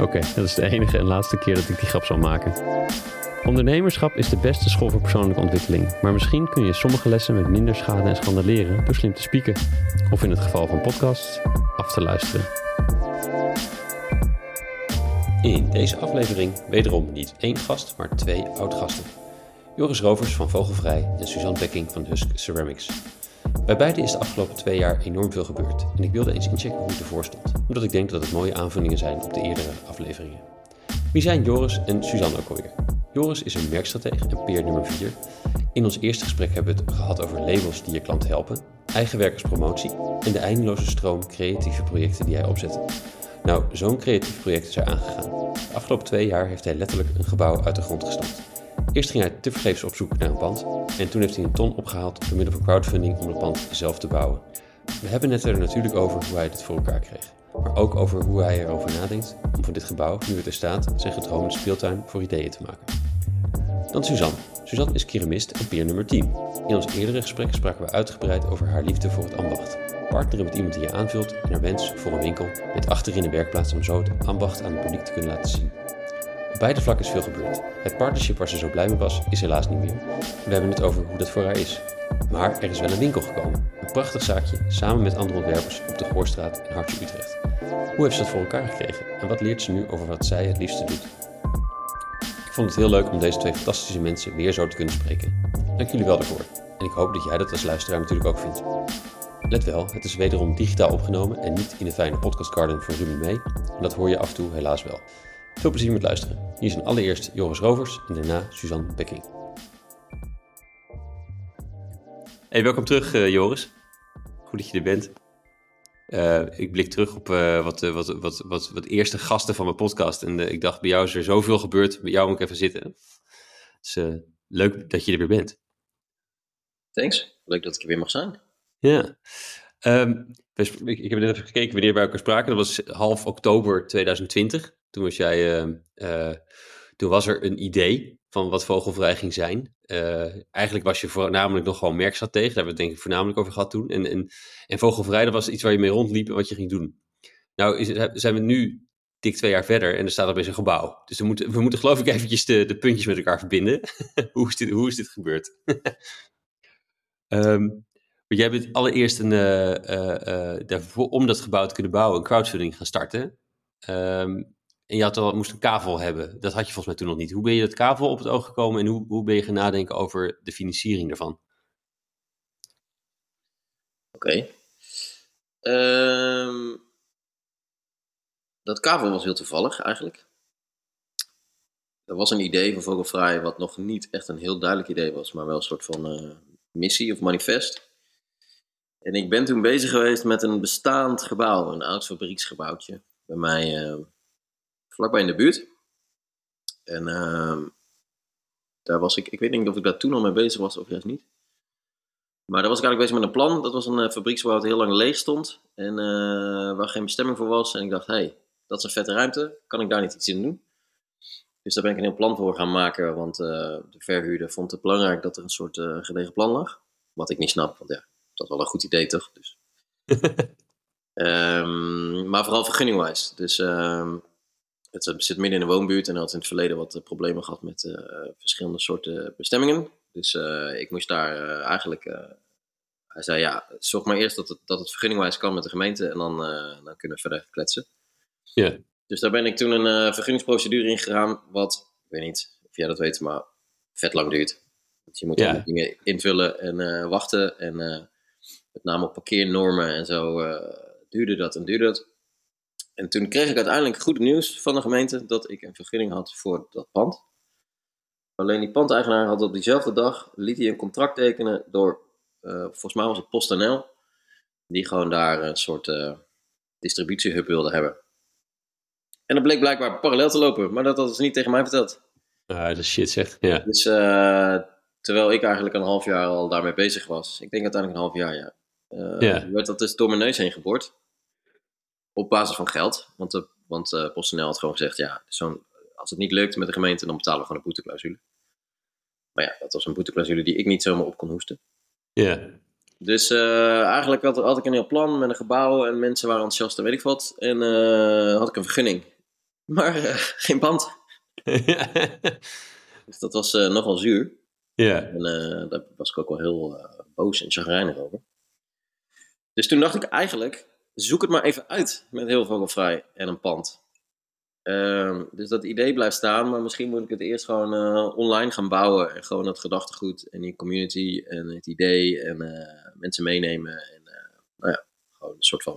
Oké, dat is de enige en laatste keer dat ik die grap zal maken. Ondernemerschap is de beste school voor persoonlijke ontwikkeling, maar misschien kun je sommige lessen met minder schade en schande leren door slim te spieken. Of in het geval van podcasts, af te luisteren. In deze aflevering wederom niet één gast, maar twee oud-gasten. Joris Rovers van Vogelvrij en Suzanne Bekking van Husk Ceramics. Bij beide is de afgelopen twee jaar enorm veel gebeurd en ik wilde eens inchecken hoe het ervoor stond, omdat ik denk dat het mooie aanvullingen zijn op de eerdere afleveringen. Wie zijn Joris en Suzanne alweer? Joris is een merkstratege en peer nummer 4. In ons eerste gesprek hebben we het gehad over labels die je klant helpen, eigenwerkerspromotie en de eindeloze stroom creatieve projecten die hij opzet. Nou, zo'n creatief project is er aangegaan. De afgelopen twee jaar heeft hij letterlijk een gebouw uit de grond gestampt. Eerst ging hij tevergeefs op zoek naar een pand en toen heeft hij een ton opgehaald door middel van crowdfunding om het pand zelf te bouwen. We hebben het er natuurlijk over hoe hij dit voor elkaar kreeg, maar ook over hoe hij erover nadenkt om van dit gebouw, nu het er staat, zijn gedroomde speeltuin voor ideeën te maken. Dan Suzanne. Suzanne is keramist en peer nummer 10. In ons eerdere gesprek spraken we uitgebreid over haar liefde voor het ambacht. Partneren met iemand die je aanvult en haar wens voor een winkel met achterin een werkplaats om zo het ambacht aan het publiek te kunnen laten zien. Op beide vlakken is veel gebeurd. Het partnership waar ze zo blij mee was, is helaas niet meer. We hebben het over hoe dat voor haar is. Maar er is wel een winkel gekomen. Een prachtig zaakje, samen met andere ontwerpers op de Goorstraat in Hartje Utrecht. Hoe heeft ze dat voor elkaar gekregen en wat leert ze nu over wat zij het liefste doet? Ik vond het heel leuk om deze twee fantastische mensen weer zo te kunnen spreken. Dank jullie wel daarvoor. En ik hoop dat jij dat als luisteraar natuurlijk ook vindt. Let wel, het is wederom digitaal opgenomen en niet in de fijne podcastgarden van Ruby mee. En dat hoor je af en toe helaas wel. Veel plezier met luisteren. Hier zijn allereerst Joris Rovers en daarna Suzanne Bekking. Hey, welkom terug uh, Joris. Goed dat je er bent. Uh, ik blik terug op uh, wat, wat, wat, wat, wat eerste gasten van mijn podcast. En ik dacht, bij jou is er zoveel gebeurd. Bij jou moet ik even zitten. Dus leuk dat je er weer bent. Thanks. Leuk dat ik er weer mag zijn. Ja. Um, ik, ik heb net even gekeken wanneer wij elkaar spraken. Dat was half oktober 2020. Toen was jij, uh, uh, toen was er een idee van wat vogelvrij ging zijn. Uh, eigenlijk was je voornamelijk nog gewoon merkstratege. Daar hebben we het denk ik voornamelijk over gehad toen. En, en, en vogelvrij, was iets waar je mee rondliep en wat je ging doen. Nou is, zijn we nu dik twee jaar verder en er staat opeens een gebouw. Dus we moeten, we moeten geloof ik eventjes de, de puntjes met elkaar verbinden. hoe, is dit, hoe is dit gebeurd? um, jij bent allereerst een, om dat gebouw te kunnen bouwen, een crowdfunding gaan starten. Um, en je had al, moest een kavel hebben. Dat had je volgens mij toen nog niet. Hoe ben je dat kavel op het oog gekomen en hoe, hoe ben je gaan nadenken over de financiering daarvan? Oké. Um, dat kavel was heel toevallig eigenlijk. Er was een idee van Vogelvrij wat nog niet echt een heel duidelijk idee was, maar wel een soort van uh, missie of manifest. En ik ben toen bezig geweest met een bestaand gebouw, een oud fabrieksgebouwtje, bij mij uh, vlakbij in de buurt. En uh, daar was ik, ik weet niet of ik daar toen al mee bezig was of juist niet. Maar daar was ik eigenlijk bezig met een plan. Dat was een uh, fabrieksgebouw dat heel lang leeg stond en uh, waar geen bestemming voor was. En ik dacht, hé, hey, dat is een vette ruimte, kan ik daar niet iets in doen? Dus daar ben ik een heel plan voor gaan maken, want de verhuurder vond het belangrijk dat er een soort gedegen plan lag. Wat ik niet snap, want ja, dat is wel een goed idee, toch? Dus. um, maar vooral vergunningwijs. Dus um, het zit midden in een woonbuurt en had in het verleden wat eh, problemen gehad met uh, verschillende soorten bestemmingen. Dus uh, ik moest daar uh, eigenlijk. hij zei: Ja, zorg maar eerst dat het, dat het vergunningwijs kan met de gemeente en dan, dan kunnen we verder kletsen. Ja. Dus daar ben ik toen een vergunningsprocedure ingegaan, wat, ik weet niet of jij dat weet, maar vet lang duurt. Want je moet ja. dingen invullen en wachten en met name op parkeernormen en zo, uh, duurde dat en duurde dat. En toen kreeg ik uiteindelijk goed nieuws van de gemeente dat ik een vergunning had voor dat pand. Alleen die pandeigenaar had op diezelfde dag, liet hij een contract tekenen door, uh, volgens mij was het En dat bleek blijkbaar parallel te lopen, maar dat hadden ze niet tegen mij verteld. Ah, dat shit zeg. Ja. Dus eh, terwijl ik eigenlijk een half jaar al daarmee bezig was. Ik denk uiteindelijk een half jaar, ja. Eh, Ja. werd dat dus door mijn neus heen geboord. Op basis van geld. Want, de, want eh, PostNL had gewoon gezegd, ja, zo'n, als het niet lukt met de gemeente, dan betalen we gewoon een boeteclausule. Maar ja, dat was een boeteclausule die ik niet zomaar op kon hoesten. Ja. Dus eh, eigenlijk had, had ik een heel plan met een gebouw en mensen waren enthousiast en weet ik wat. En eh, had ik een vergunning. Maar eh, geen pand. Dus dat was eh, nogal zuur. ja. En eh, daar was ik ook wel heel eh, boos en chagrijnig over. Dus toen dacht ik eigenlijk, zoek het maar even uit met heel vogelvrij en een pand. Ehm, dus dat idee blijft staan, maar misschien moet ik het eerst gewoon eh, online gaan bouwen. En gewoon het gedachtegoed en die community en het idee en eh, mensen meenemen. En eh, nou ja, gewoon een soort van,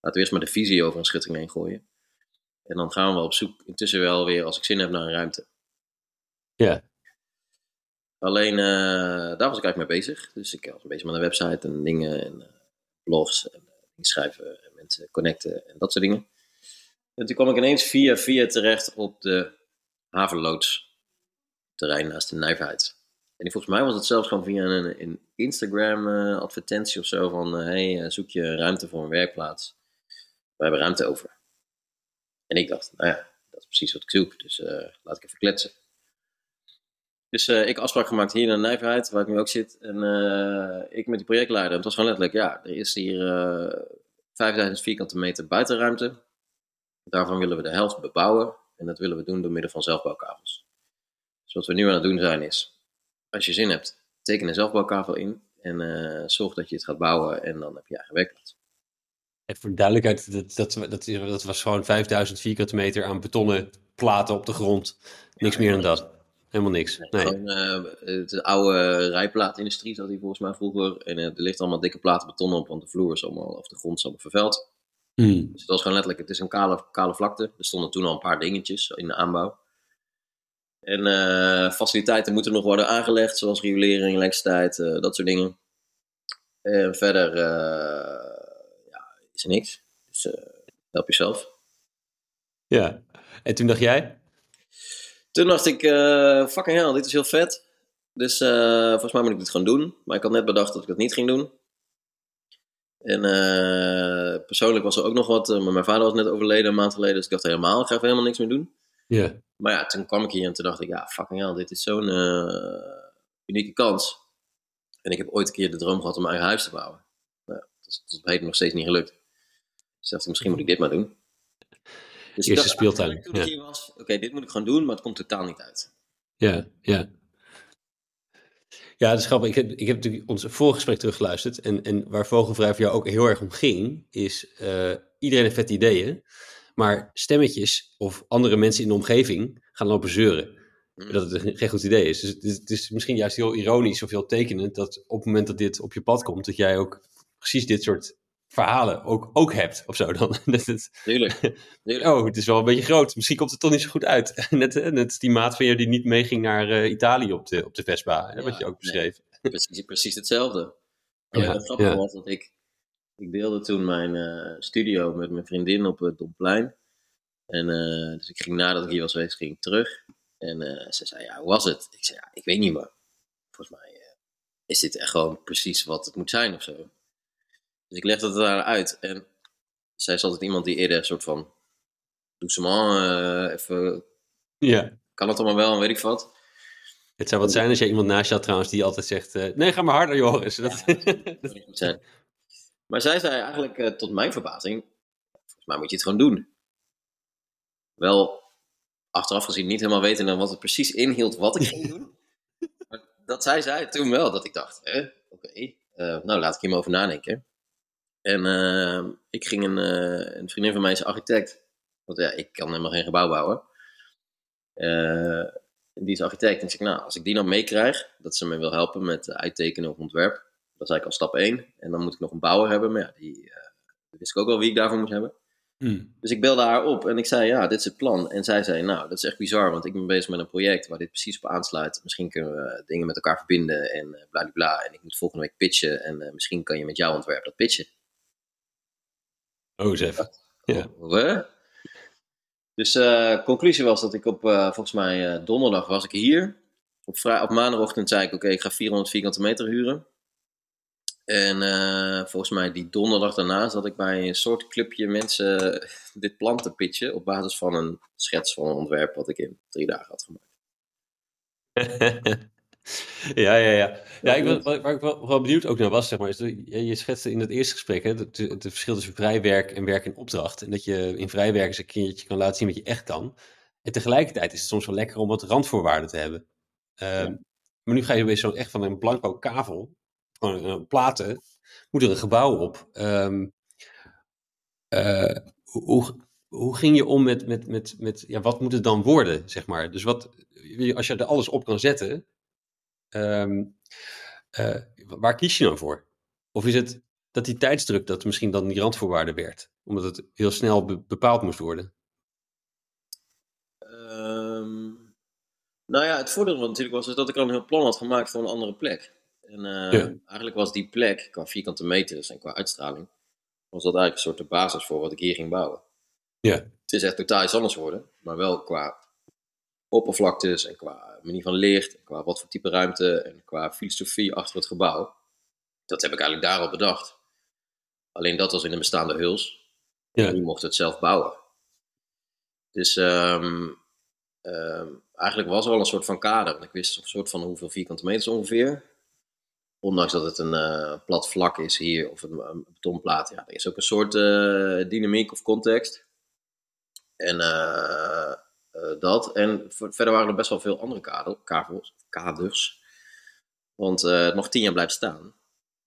laten we eerst maar de visie over een schutting heen gooien. En dan gaan we op zoek, intussen wel weer, als ik zin heb, naar een ruimte. Ja. Alleen daar was ik eigenlijk mee bezig. Dus ik was bezig met een website en dingen en blogs en schrijven en mensen connecten en dat soort dingen. En toen kwam ik ineens via via terecht op de havenloods terrein naast de Nijverheid. En volgens mij was het zelfs gewoon via een, een Instagram eh, advertentie of zo van eh, hey, eh, zoek je ruimte voor een werkplaats. We hebben ruimte over. En ik dacht, nou ja, dat is precies wat ik zoek. Dus eh, laat ik even kletsen. Dus eh, ik afspraak gemaakt hier de Nijverheid, waar ik nu ook zit. En eh, ik met die projectleider. En het was gewoon letterlijk, ja, er is hier eh 5000 vierkante meter buitenruimte. Daarvan willen we de helft bebouwen. En dat willen we doen door middel van zelfbouwkavels. Dus wat we nu aan het doen zijn is, als je zin hebt, teken een zelfbouwkavel in. En eh, zorg dat je het gaat bouwen en dan heb je eigen werkplaats. Even voor de duidelijkheid, dat, dat, dat, dat was gewoon 5000 vierkante meter aan betonnen platen op de grond. Niks meer dan dat. Helemaal niks. Nee. Gewoon eh, de oude rijplaatindustrie zat hier volgens mij vroeger. En eh, er ligt allemaal dikke platen beton op, want de vloer is allemaal, of de grond is allemaal vervuild. Hmm. Dus het was gewoon letterlijk, het is een kale, kale vlakte. Er stonden toen al een paar dingetjes in de aanbouw. En eh, faciliteiten moeten nog worden aangelegd, zoals riolering, elektriciteit, eh, dat soort dingen. En verder ja, is er niks. Dus help jezelf. Ja. En toen dacht jij? Toen dacht ik, eh, fucking hell, dit is heel vet. Dus eh, volgens mij moet ik dit gewoon doen. Maar ik had net bedacht dat ik dat niet ging doen. En eh, persoonlijk was er ook nog wat. maar mijn vader was net overleden een maand geleden. Dus ik dacht helemaal, ik ga even helemaal niks meer doen. Ja. Maar ja, toen kwam ik hier en toen dacht ik, ja, fucking hell, dit is zo'n unieke kans. En ik heb ooit een keer de droom gehad om mijn eigen huis te bouwen. Nou, dat is tot op heden nog steeds niet gelukt. Dus dacht ik, misschien moet ik dit maar doen. Dus ik Eerste dacht speeltuin, Toen ik ja. hier was, oké, dit moet ik gewoon doen, maar het komt totaal niet uit. Ja, ja. Ja, dat is grappig. Ik heb, ik heb natuurlijk ons voorgesprek teruggeluisterd. En, en waar Vogelvrij voor jou ook heel erg om ging, is eh, iedereen heeft ideeën. Maar stemmetjes of andere mensen in de omgeving gaan lopen zeuren. Mm. Dat het geen goed idee is. Dus het, is. het is misschien juist heel ironisch of heel tekenend dat op het moment dat dit op je pad komt, dat jij ook precies dit soort verhalen ook, ook hebt of zo dan. Dat het, Tuurlijk. Tuurlijk. oh, het is wel een beetje groot. Misschien komt het toch niet zo goed uit. Net, eh, net die maat van je die niet meeging naar eh, Italië op de, op de Vespa. hè, Ja, wat je ook nee. beschreef. precies, precies hetzelfde. Ja, het grappige ja. was dat ik, ik deelde toen mijn eh, studio met mijn vriendin op het Domplein. En dus ik ging nadat ik hier was geweest, ging ik terug. En ze zei, ja, hoe was het? Ik zei, ja, ik weet niet meer. Volgens mij is dit echt gewoon precies wat het moet zijn of zo. Dus ik legde het daar uit. En zij is altijd iemand die eerder een soort van doucement, eh even, Ja. kan het allemaal wel en weet ik wat. Het zou wat zijn als jij iemand naast je had trouwens die altijd zegt... eh, nee, ga maar harder Joris. Dat, Dat moet goed zijn. Maar zij zei eigenlijk, eh, tot mijn verbazing, volgens mij moet je het gewoon doen. Wel, achteraf gezien niet helemaal weten dan wat het precies inhield wat ik ging doen. Maar dat zij zei toen wel, dat ik dacht, hè, oké, nou laat ik hier maar over nadenken. En eh, ik ging een, eh, een vriendin van mij is architect. Want ja, ik kan helemaal geen gebouw bouwen. Eh, die is architect. En ik zeg, nou, als ik die nou meekrijg, dat ze me wil helpen met uittekenen of ontwerp. Dat is eigenlijk al stap 1. En dan moet ik nog een bouwer hebben. Maar ja, die eh, wist ik ook wel wie ik daarvoor moet hebben. Hmm. Dus ik belde haar op en ik zei, ja, dit is het plan. En zij zei, nou, dat is echt bizar, want ik ben bezig met een project waar dit precies op aansluit. Misschien kunnen we dingen met elkaar verbinden en eh, bladibla. En ik moet volgende week pitchen en misschien kan je met jouw ontwerp dat pitchen. Oh. Ja. Hè? Dus uh, conclusie was dat ik op, uh, volgens mij uh, donderdag was ik hier. Op, op maandagochtend zei ik, oké, ik ga 400 vierkante meter huren. En volgens mij die donderdag daarna zat ik bij een soort clubje mensen dit plan te pitchen. Op basis van een schets van een ontwerp wat ik in drie dagen had gemaakt. ja, ja, ja. ja ik ben, waar ik wel, wel, benieuwd ook naar was, zeg maar, is dat, je schetste in het eerste gesprek hè, het, het verschil tussen vrijwerk en werk in opdracht. En dat je in vrijwerk eens een keertje kan laten zien wat je echt kan. En tegelijkertijd is het soms wel lekker om wat randvoorwaarden te hebben. Um, Maar nu ga je weer zo echt van een blanco kavel, van uh, platen, moet er een gebouw op. Um, uh, hoe, hoe ging je om met, met, met, met ja, wat moet het dan worden, zeg maar? Dus wat, als je er alles op kan zetten, um, uh, waar kies je dan voor? Of is het dat die tijdsdruk dat misschien dan die randvoorwaarde werd, omdat het heel snel be bepaald moest worden? Um, nou ja, het voordeel natuurlijk was is dat ik al een heel plan had gemaakt voor een andere plek. En uh, ja. eigenlijk was die plek, qua vierkante meters en qua uitstraling, was dat eigenlijk een soort de basis voor wat ik hier ging bouwen. Ja. Het is echt totaal iets anders geworden, maar wel qua oppervlaktes en qua manier van licht, en qua wat voor type ruimte en qua filosofie achter het gebouw. Dat heb ik eigenlijk daar al bedacht. Alleen dat was in een bestaande huls. Ja. En nu mocht het zelf bouwen. Dus um, um, eigenlijk was er al een soort van kader. Ik wist een soort van hoeveel vierkante meters ongeveer. Ondanks dat het een uh, plat vlak is hier of een, een betonplaat. Ja, er is ook een soort uh, dynamiek of context. En uh, dat. En verder waren er best wel veel andere kavels, kaders. Want uh, het mag tien jaar blijven staan.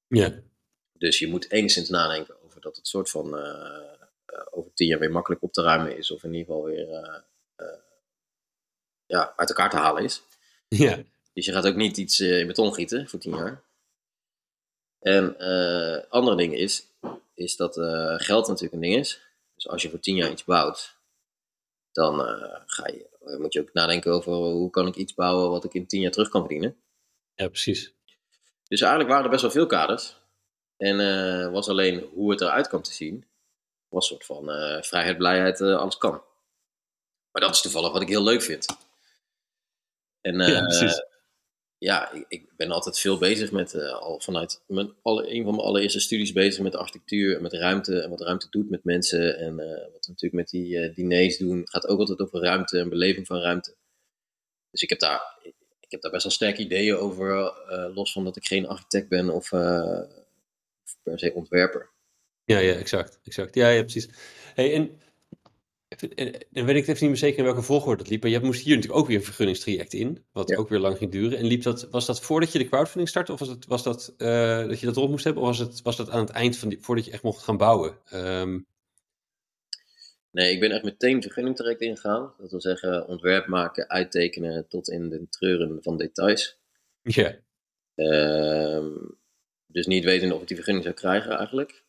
Ja. Dus je moet enigszins nadenken over dat het soort van uh, over tien jaar weer makkelijk op te ruimen is. Of in ieder geval weer ja, uit elkaar te halen is. Ja. Dus je gaat ook niet iets in beton gieten voor tien jaar. En andere ding is, is dat geld natuurlijk een ding is. Dus als je voor tien jaar iets bouwt, dan uh, ga je, moet je ook nadenken over hoe kan ik iets bouwen wat ik in tien jaar terug kan verdienen. Ja, precies. Dus eigenlijk waren er best wel veel kaders. En uh, was alleen hoe het eruit kwam te zien, was een soort van vrijheid, blijheid, alles kan. Maar dat is toevallig wat ik heel leuk vind. En ja, precies ja, ik, ik, ben altijd veel bezig met, uh, al vanuit mijn, alle, een van mijn allereerste studies bezig met architectuur en met ruimte en wat ruimte doet met mensen en uh, wat we natuurlijk met die uh, diners doen. Gaat ook altijd over ruimte en beleving van ruimte. Dus ik heb daar, ik, heb daar best wel sterke ideeën over, los van dat ik geen architect ben of, of, per se ontwerper. Ja, ja, exact. exact. Ja, ja, precies. Hey, en dan weet ik even niet meer zeker in welke volgorde dat liep. Maar je moest hier natuurlijk ook weer een vergunningstraject in. Wat ook weer lang ging duren. En liep dat, was dat voordat je de crowdfunding startte? Of was, het, was dat uh, dat je dat rond moest hebben? Of was, het, was dat aan het eind van die, voordat je echt mocht gaan bouwen? Um... Nee, ik ben echt meteen vergunningtraject ingegaan. Dat wil zeggen ontwerp maken, uittekenen tot in de treuren van details. Ja. Um, dus niet weten of ik die vergunning zou krijgen eigenlijk.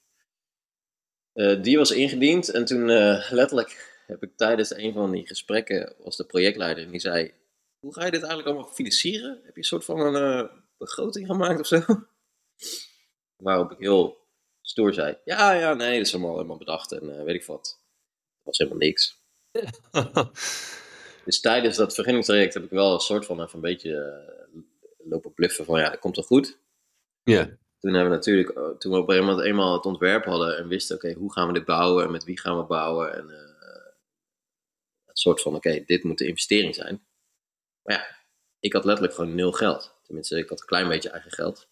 Uh, die was ingediend en toen uh, letterlijk heb ik tijdens een van die gesprekken, was de projectleider en die zei, hoe ga je dit eigenlijk allemaal financieren? Heb je een soort van een uh, begroting gemaakt of zo? Waarop ik heel stoer zei, ja, ja, nee, dat is allemaal helemaal bedacht en uh, weet ik wat. Dat was helemaal niks. dus tijdens dat vergunningstraject heb ik wel een soort van even een beetje uh, lopen bluffen van, ja, dat komt wel goed. Ja. Toen hebben we natuurlijk, toen we op een gegeven moment eenmaal het ontwerp hadden en wisten, oké, okay, hoe gaan we dit bouwen en met wie gaan we bouwen en een soort van, oké, dit moet de investering zijn. Maar ja, ik had letterlijk gewoon nul geld. Tenminste, ik had een klein beetje eigen geld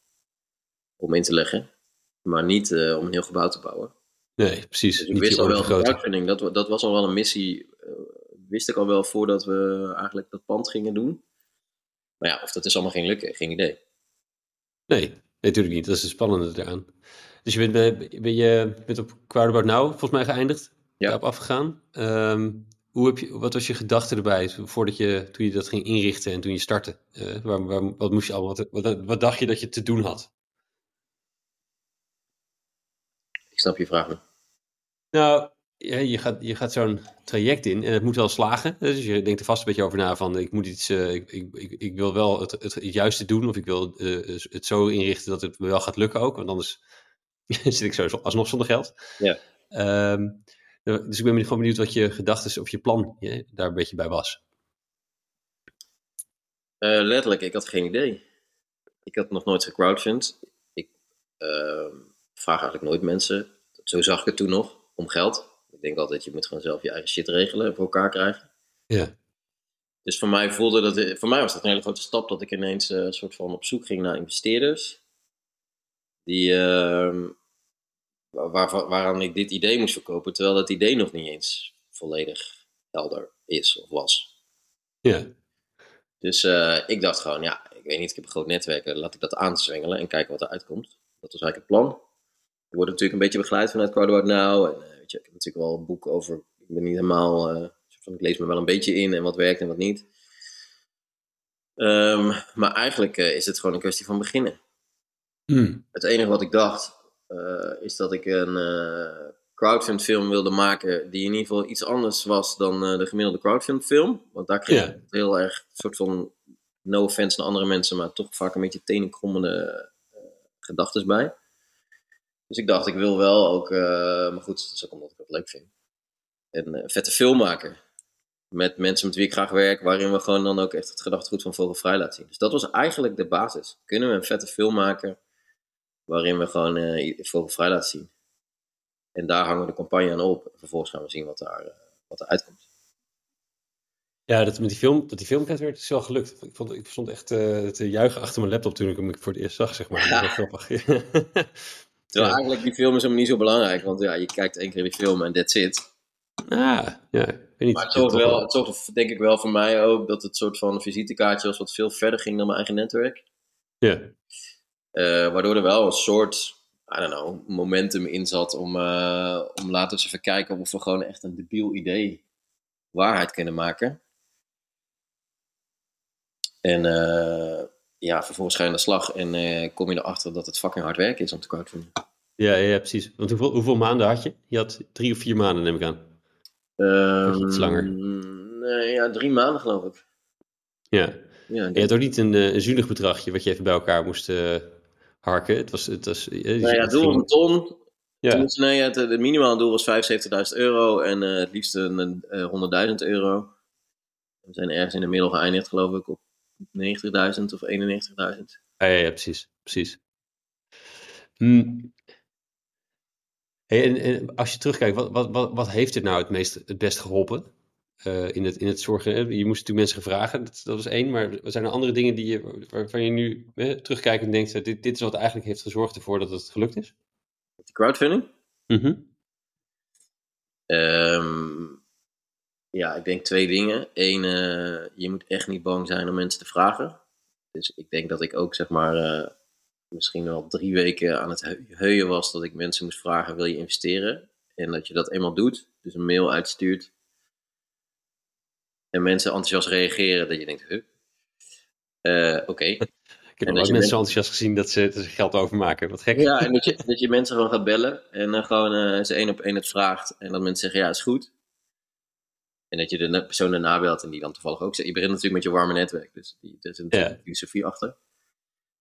om in te leggen. Maar niet uh, om een heel gebouw te bouwen. Nee, precies. Dus ik wist al wel, crowdfunding, dat, dat was al wel een missie. Uh, wist ik al wel voordat we eigenlijk dat pand gingen doen. Maar ja, of dat is allemaal ging lukken, geen idee. Nee, nee, natuurlijk niet. Dat is het spannende eraan. Dus je bent, ben je bent op Crowdabout Now volgens mij geëindigd. Ja. Daarop afgegaan. Um, hoe heb je, wat was je gedachte erbij voordat je, toen je dat ging inrichten en toen je startte? Uh, waar, waar, wat, moest je allemaal, wat, wat, wat, dacht je dat je te doen had? Ik snap je vraag niet. Nou, ja, je gaat, je gaat zo'n traject in en het moet wel slagen. Dus je denkt er vast een beetje over na van ik moet iets, uh, ik, ik, ik, wil wel het, het, het, juiste doen of ik wil uh, het zo inrichten dat het me wel gaat lukken ook. Want anders zit ik sowieso alsnog zonder geld. Ja. Um, Dus ik ben gewoon benieuwd wat je gedachten of je plan je, daar een beetje bij was. Uh, letterlijk, ik had geen idee. Ik had nog nooit gecrowdfund. Ik uh, vraag eigenlijk nooit mensen, zo zag ik het toen nog, om geld. Ik denk altijd, je moet gewoon zelf je eigen shit regelen en voor elkaar krijgen. Ja. Dus voor mij voelde dat, voor mij was dat een hele grote stap dat ik ineens uh, een soort van op zoek ging naar investeerders. Die, uh, waar, waaraan ik dit idee moest verkopen, terwijl dat idee nog niet eens volledig helder is of was. Ja. Dus uh, ik dacht gewoon, ja, ik weet niet, ik heb een groot netwerk, laat ik dat aanzwengelen en kijken wat er uitkomt. Dat was eigenlijk het plan. Je wordt natuurlijk een beetje begeleid vanuit Crowdwork Now. En uh, weet je, ik heb natuurlijk wel een boek over, ik ben niet helemaal, uh, ik lees me wel een beetje in en wat werkt en wat niet. Um, maar eigenlijk is het gewoon een kwestie van beginnen. Hmm. Het enige wat ik dacht, is dat ik een crowdfund film wilde maken die in ieder geval iets anders was dan uh, de gemiddelde crowdfund film. Want daar kreeg ik heel erg een soort van, no offense naar andere mensen, maar toch vaak een beetje tenenkrommende uh, gedachten bij. Dus ik dacht, ik wil wel ook, uh, maar goed, dat is ook omdat ik het leuk vind, een vette film maken. Met mensen met wie ik graag werk, waarin we gewoon dan ook echt het gedachtegoed van Vogelvrij laten zien. Dus dat was eigenlijk de basis. Kunnen we een vette film maken waarin we gewoon Vogelvrij laten zien? En daar hangen we de campagne aan op. Vervolgens gaan we zien wat, daar, uh, wat er uitkomt. Ja, dat met die film, dat die werd, is wel gelukt. Ik, vond, ik stond echt uh, te juichen achter mijn laptop toen ik hem voor het eerst zag, zeg maar. Ja. Dat grappig. Terwijl ja. eigenlijk die film is helemaal niet zo belangrijk, want ja, je kijkt één keer die film en that's it. Ah, ja, ik weet niet. Maar het zorgt, wel, het denk ik wel voor mij ook dat het soort van visitekaartje was wat veel verder ging dan mijn eigen netwerk. Ja. Uh, waardoor er wel een soort I don't know, momentum in zat om, uh, om laten we eens even kijken of we gewoon echt een debiel idee waarheid kunnen maken. En uh, ja, vervolgens ga je aan de slag en uh, kom je erachter dat het fucking hard werken is om te crowdfunden. Ja, ja, precies. Want hoeveel, hoeveel maanden had je? Je had drie of vier maanden, neem ik aan. Um, iets langer. Nee, ja, drie maanden geloof ik. Ja. ja je had ook niet een, een zuinig bedragje wat je even bij elkaar moest harken. Het was, het was, nou ja, het doel was een ton. Ja. Toen, nee, het, het minimale doel was 75.000 euro en uh, het liefst een, een 100.000 euro. We zijn ergens in de middel geëindigd, geloof ik, op 90.000 of 91.000. Ja, ja, ja, precies. precies. Hm. Hey, en, en, als je terugkijkt, wat, wat, wat, wat heeft het nou het, meest, het best geholpen? Uh, in, het, in het zorgen. Je moest natuurlijk mensen vragen, dat, dat is één. Maar zijn er andere dingen die je, waarvan je nu eh, terugkijkt en denkt: dit, dit is wat eigenlijk heeft gezorgd ervoor dat het gelukt is? De crowdfunding? Mm -hmm. um, ja, ik denk twee dingen. Eén, uh, je moet echt niet bang zijn om mensen te vragen. Dus ik denk dat ik ook zeg maar uh, misschien wel drie weken aan het heuien was dat ik mensen moest vragen: wil je investeren? En dat je dat eenmaal doet, dus een mail uitstuurt en mensen enthousiast reageren, dat je denkt, huh? Uh, Oké. Okay. Ik heb ook mensen mensen enthousiast gezien dat ze, dat ze geld overmaken. Wat gek. Ja, en dat je, dat je mensen gewoon gaat bellen en dan gewoon uh, ze één op één het vraagt. En dat mensen zeggen, ja, is goed. En dat je de persoon daarna belt en die dan toevallig ook zegt. Je begint natuurlijk met je warme netwerk, dus die, er zit natuurlijk ja. filosofie achter.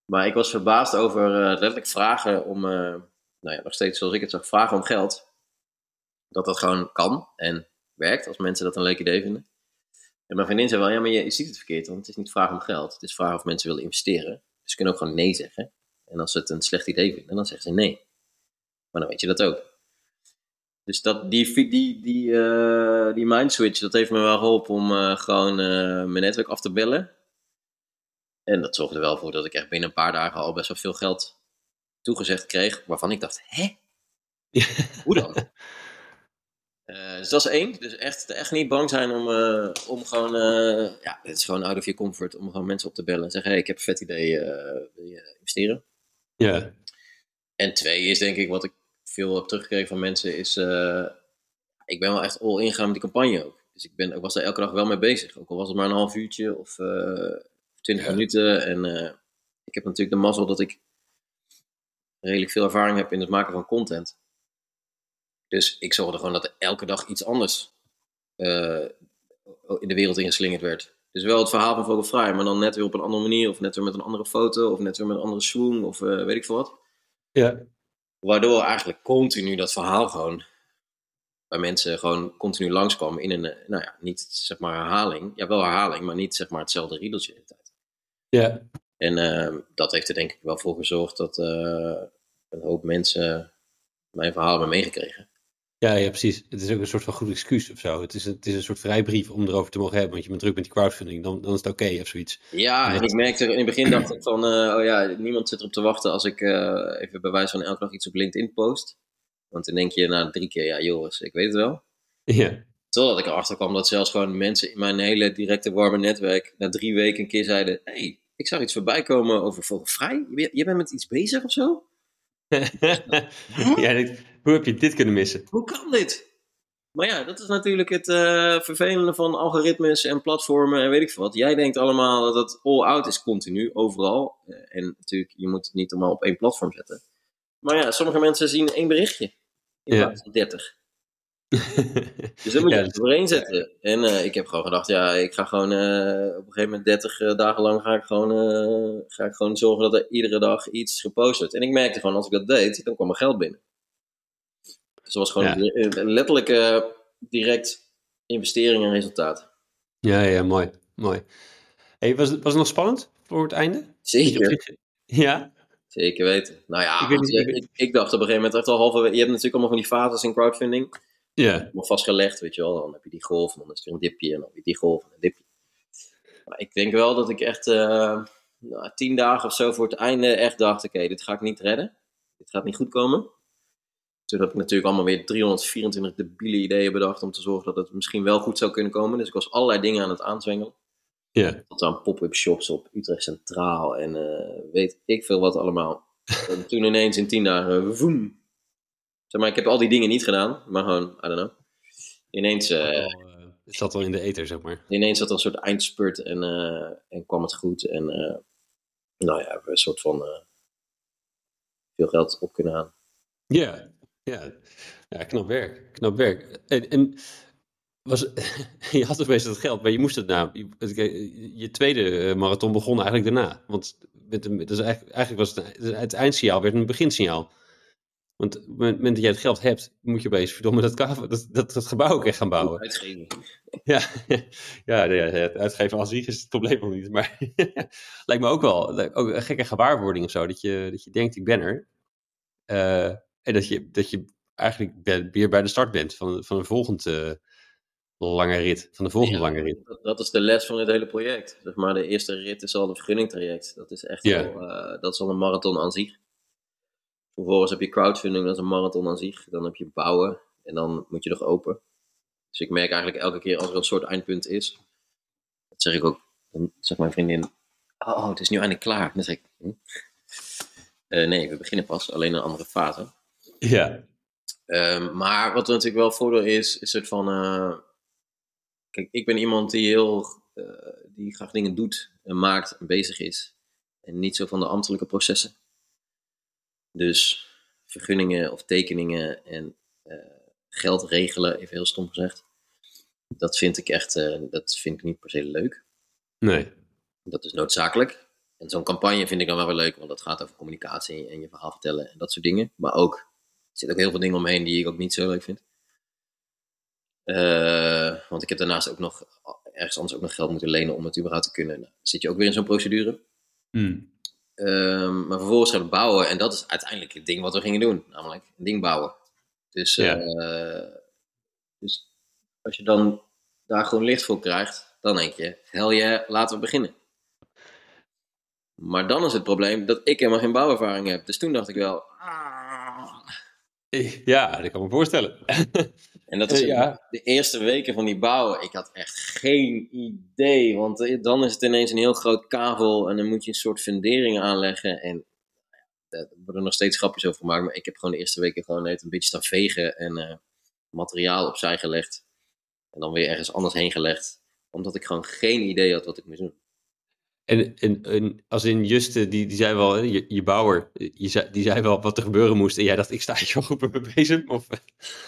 Maar ik was verbaasd over uh, letterlijk vragen om, nou ja, nog steeds zoals ik het zag, vragen om geld. Dat dat gewoon kan en werkt als mensen dat een leuk idee vinden. En mijn vriendin zei wel, ja, maar je, je ziet het verkeerd, want het is niet vragen om geld. Het is vragen of mensen willen investeren. Dus ze kunnen ook gewoon nee zeggen. En als ze het een slecht idee vinden, dan zeggen ze nee. Maar dan weet je dat ook. Dus dat, die, die, die, uh, die mind switch, dat heeft me wel geholpen om uh, gewoon uh, mijn netwerk af te bellen. En dat zorgde er wel voor dat ik echt binnen een paar dagen al best wel veel geld toegezegd kreeg. Waarvan ik dacht, hè? Hoe dan? Uh, dus dat is één. Dus echt, echt niet bang zijn om, uh, om gewoon, uh, ja, het is gewoon out of your comfort, om gewoon mensen op te bellen en zeggen, hey, ik heb een vet idee, wil je investeren? Ja. En twee is denk ik, wat ik veel heb teruggekregen van mensen, is, ik ben wel echt all in gaan met die campagne ook. Dus ik, ben, ik was er elke dag wel mee bezig, ook al was het maar een half uurtje of twintig minuten. En ik heb natuurlijk de mazzel dat ik redelijk veel ervaring heb in het maken van content. Dus ik zorgde gewoon dat er elke dag iets anders uh, in de wereld ingeslingerd werd. Dus wel het verhaal van Vogelvrij, maar dan net weer op een andere manier, of net weer met een andere foto, of net weer met een andere swoon, of uh, weet ik veel wat. Ja. Waardoor eigenlijk continu dat verhaal gewoon bij mensen gewoon continu langskwam in een, eh, nou ja, niet zeg maar herhaling. Ja, wel herhaling, maar niet zeg maar hetzelfde riedeltje de tijd. Ja. En uh, dat heeft er denk ik wel voor gezorgd dat uh, een hoop mensen mijn verhaal hebben meegekregen. Ja, ja, precies. Het is ook een soort van goed excuus of zo. Het is, een, het is een soort vrijbrief om erover te mogen hebben. Want je bent druk met die crowdfunding, dan, dan is het oké of zoiets. Ja, en, ik merkte in het begin dacht ik van, uh, oh ja, niemand zit erop te wachten als ik uh, even bij wijze van elke dag iets op LinkedIn post. Want dan denk je na drie keer, ja Joris, ik weet het wel. Ja. Totdat ik erachter kwam dat zelfs gewoon mensen in mijn hele directe warme netwerk na drie weken een keer zeiden, hey, ik zag iets voorbij komen over vogelvrij. Je, je bent met iets bezig of zo? ja, hoe heb je dit kunnen missen? Hoe kan dit? Maar ja, dat is natuurlijk het uh, vervelende van algoritmes en platformen en weet ik veel wat. Jij denkt allemaal dat het all-out is continu, overal. Uh, en natuurlijk, je moet het niet allemaal op één platform zetten. Maar ja, sommige mensen zien één berichtje in plaats van 30. dus dan moet je ja, het doorheen zetten. En uh, ik heb gewoon gedacht, ja, ik ga gewoon uh, op een gegeven moment 30 uh, dagen lang ga ik, gewoon, ga ik gewoon zorgen dat er iedere dag iets gepost wordt. En ik merkte gewoon, als ik dat deed, dan kwam er geld binnen. Dus dat was gewoon ja. een letterlijk direct investering en resultaat. Ja, ja, mooi. mooi. Hey, was, het, was het nog spannend voor het einde? Zeker. Ja? Zeker weten. Nou ja, ik, niet, ik, ik, dacht op een gegeven moment echt al halve... Je hebt natuurlijk allemaal van die fases in crowdfunding. Ja. Maar vastgelegd, weet je wel. Dan heb je die golf, en dan is er een dipje, en dan heb je die golf en een dipje. Maar ik denk wel dat ik echt uh, nou, tien dagen of zo voor het einde echt dacht: oké, okay, dit ga ik niet redden. Dit gaat niet goed komen. Toen heb ik natuurlijk allemaal weer 324 debiele ideeën bedacht om te zorgen dat het misschien wel goed zou kunnen komen. Dus ik was allerlei dingen aan het aanzwengelen. Ja. Tot aan pop-up shops op Utrecht Centraal en uh, weet ik veel wat allemaal. en toen ineens in tien dagen, voem, Zeg maar, ik heb al die dingen niet gedaan, maar gewoon, I don't know. Ineens... Uh, het zat al in de eter, zeg maar. Ineens zat er een soort eindspurt en, uh, en kwam het goed. En uh, nou ja, we een soort van veel geld op kunnen halen. Ja, ja. ja knap werk. Knap werk. En, en was, je had opeens dat geld, maar je moest het na. Je, je tweede marathon begon eigenlijk daarna. Want met dus eigenlijk, eigenlijk was het, het eindsignaal werd een beginsignaal. Want op het moment dat jij het geld hebt, moet je opeens verdomme dat, dat, dat, dat gebouw ook echt gaan bouwen. Uitgeven. Ja, ja, ja, het uitgeven als zich is het probleem nog niet. Maar lijkt me ook wel ook een gekke gewaarwording of zo. Dat je, dat je denkt, ik ben er. Uh, en dat je, dat je eigenlijk weer bij de start bent van, van een volgende uh, lange rit. Van de volgende ja, lange rit. Dat, dat, is de les van dit hele project. Zeg maar, de eerste rit is al een vergunningtraject. Dat is echt ja. al, uh, dat is al een marathon aan zich. Vervolgens heb je crowdfunding, dat is een marathon aan zich. Dan heb je bouwen en dan moet je nog open. Dus ik merk eigenlijk elke keer als er een soort eindpunt is, dat zeg ik ook, dan zegt mijn vriendin, oh, het is nu eindelijk klaar. Dan zeg ik, hm? uh, nee, we beginnen pas, alleen een andere fase. Ja. Um, maar wat natuurlijk wel voordeel is, is het van, uh, kijk, ik ben iemand die heel, uh, die graag dingen doet en maakt en bezig is. En niet zo van de ambtelijke processen. Dus vergunningen of tekeningen en uh, geld regelen, even heel stom gezegd. Dat vind ik echt, dat vind ik niet per se leuk. Nee. Dat is noodzakelijk. En zo'n campagne vind ik dan wel weer leuk, want dat gaat over communicatie en je verhaal vertellen en dat soort dingen. Maar ook, er zitten ook heel veel dingen omheen die ik ook niet zo leuk vind. Uh, want ik heb daarnaast ook nog ergens anders ook nog geld moeten lenen om het überhaupt te kunnen. Nou, zit je ook weer in zo'n procedure. Mm. Um, maar vervolgens gaan we bouwen. En dat is uiteindelijk het ding wat we gingen doen. Namelijk een ding bouwen. Dus, ja. uh, dus als je dan daar gewoon licht voor krijgt, dan denk je, hel je, laten we beginnen. Maar dan is het probleem dat ik helemaal geen bouwervaring heb. Dus toen dacht ik wel, ah. Ja, dat kan me voorstellen. En dat is ja. de eerste weken van die bouw. Ik had echt geen idee. Want eh, dan is het ineens een heel groot kavel. En dan moet je een soort fundering aanleggen. En daar worden nog steeds grapjes over gemaakt. Maar ik heb gewoon de eerste weken gewoon net een beetje staan vegen. En uh, materiaal opzij gelegd. En dan weer ergens anders heen gelegd. Omdat ik gewoon geen idee had wat ik moest doen. En, en, en, als in Juste, die, die zei wel, je, je bouwer, je zei, die zei wel wat er gebeuren moest. En jij dacht, ik sta hier wel goed mee bezig? Of?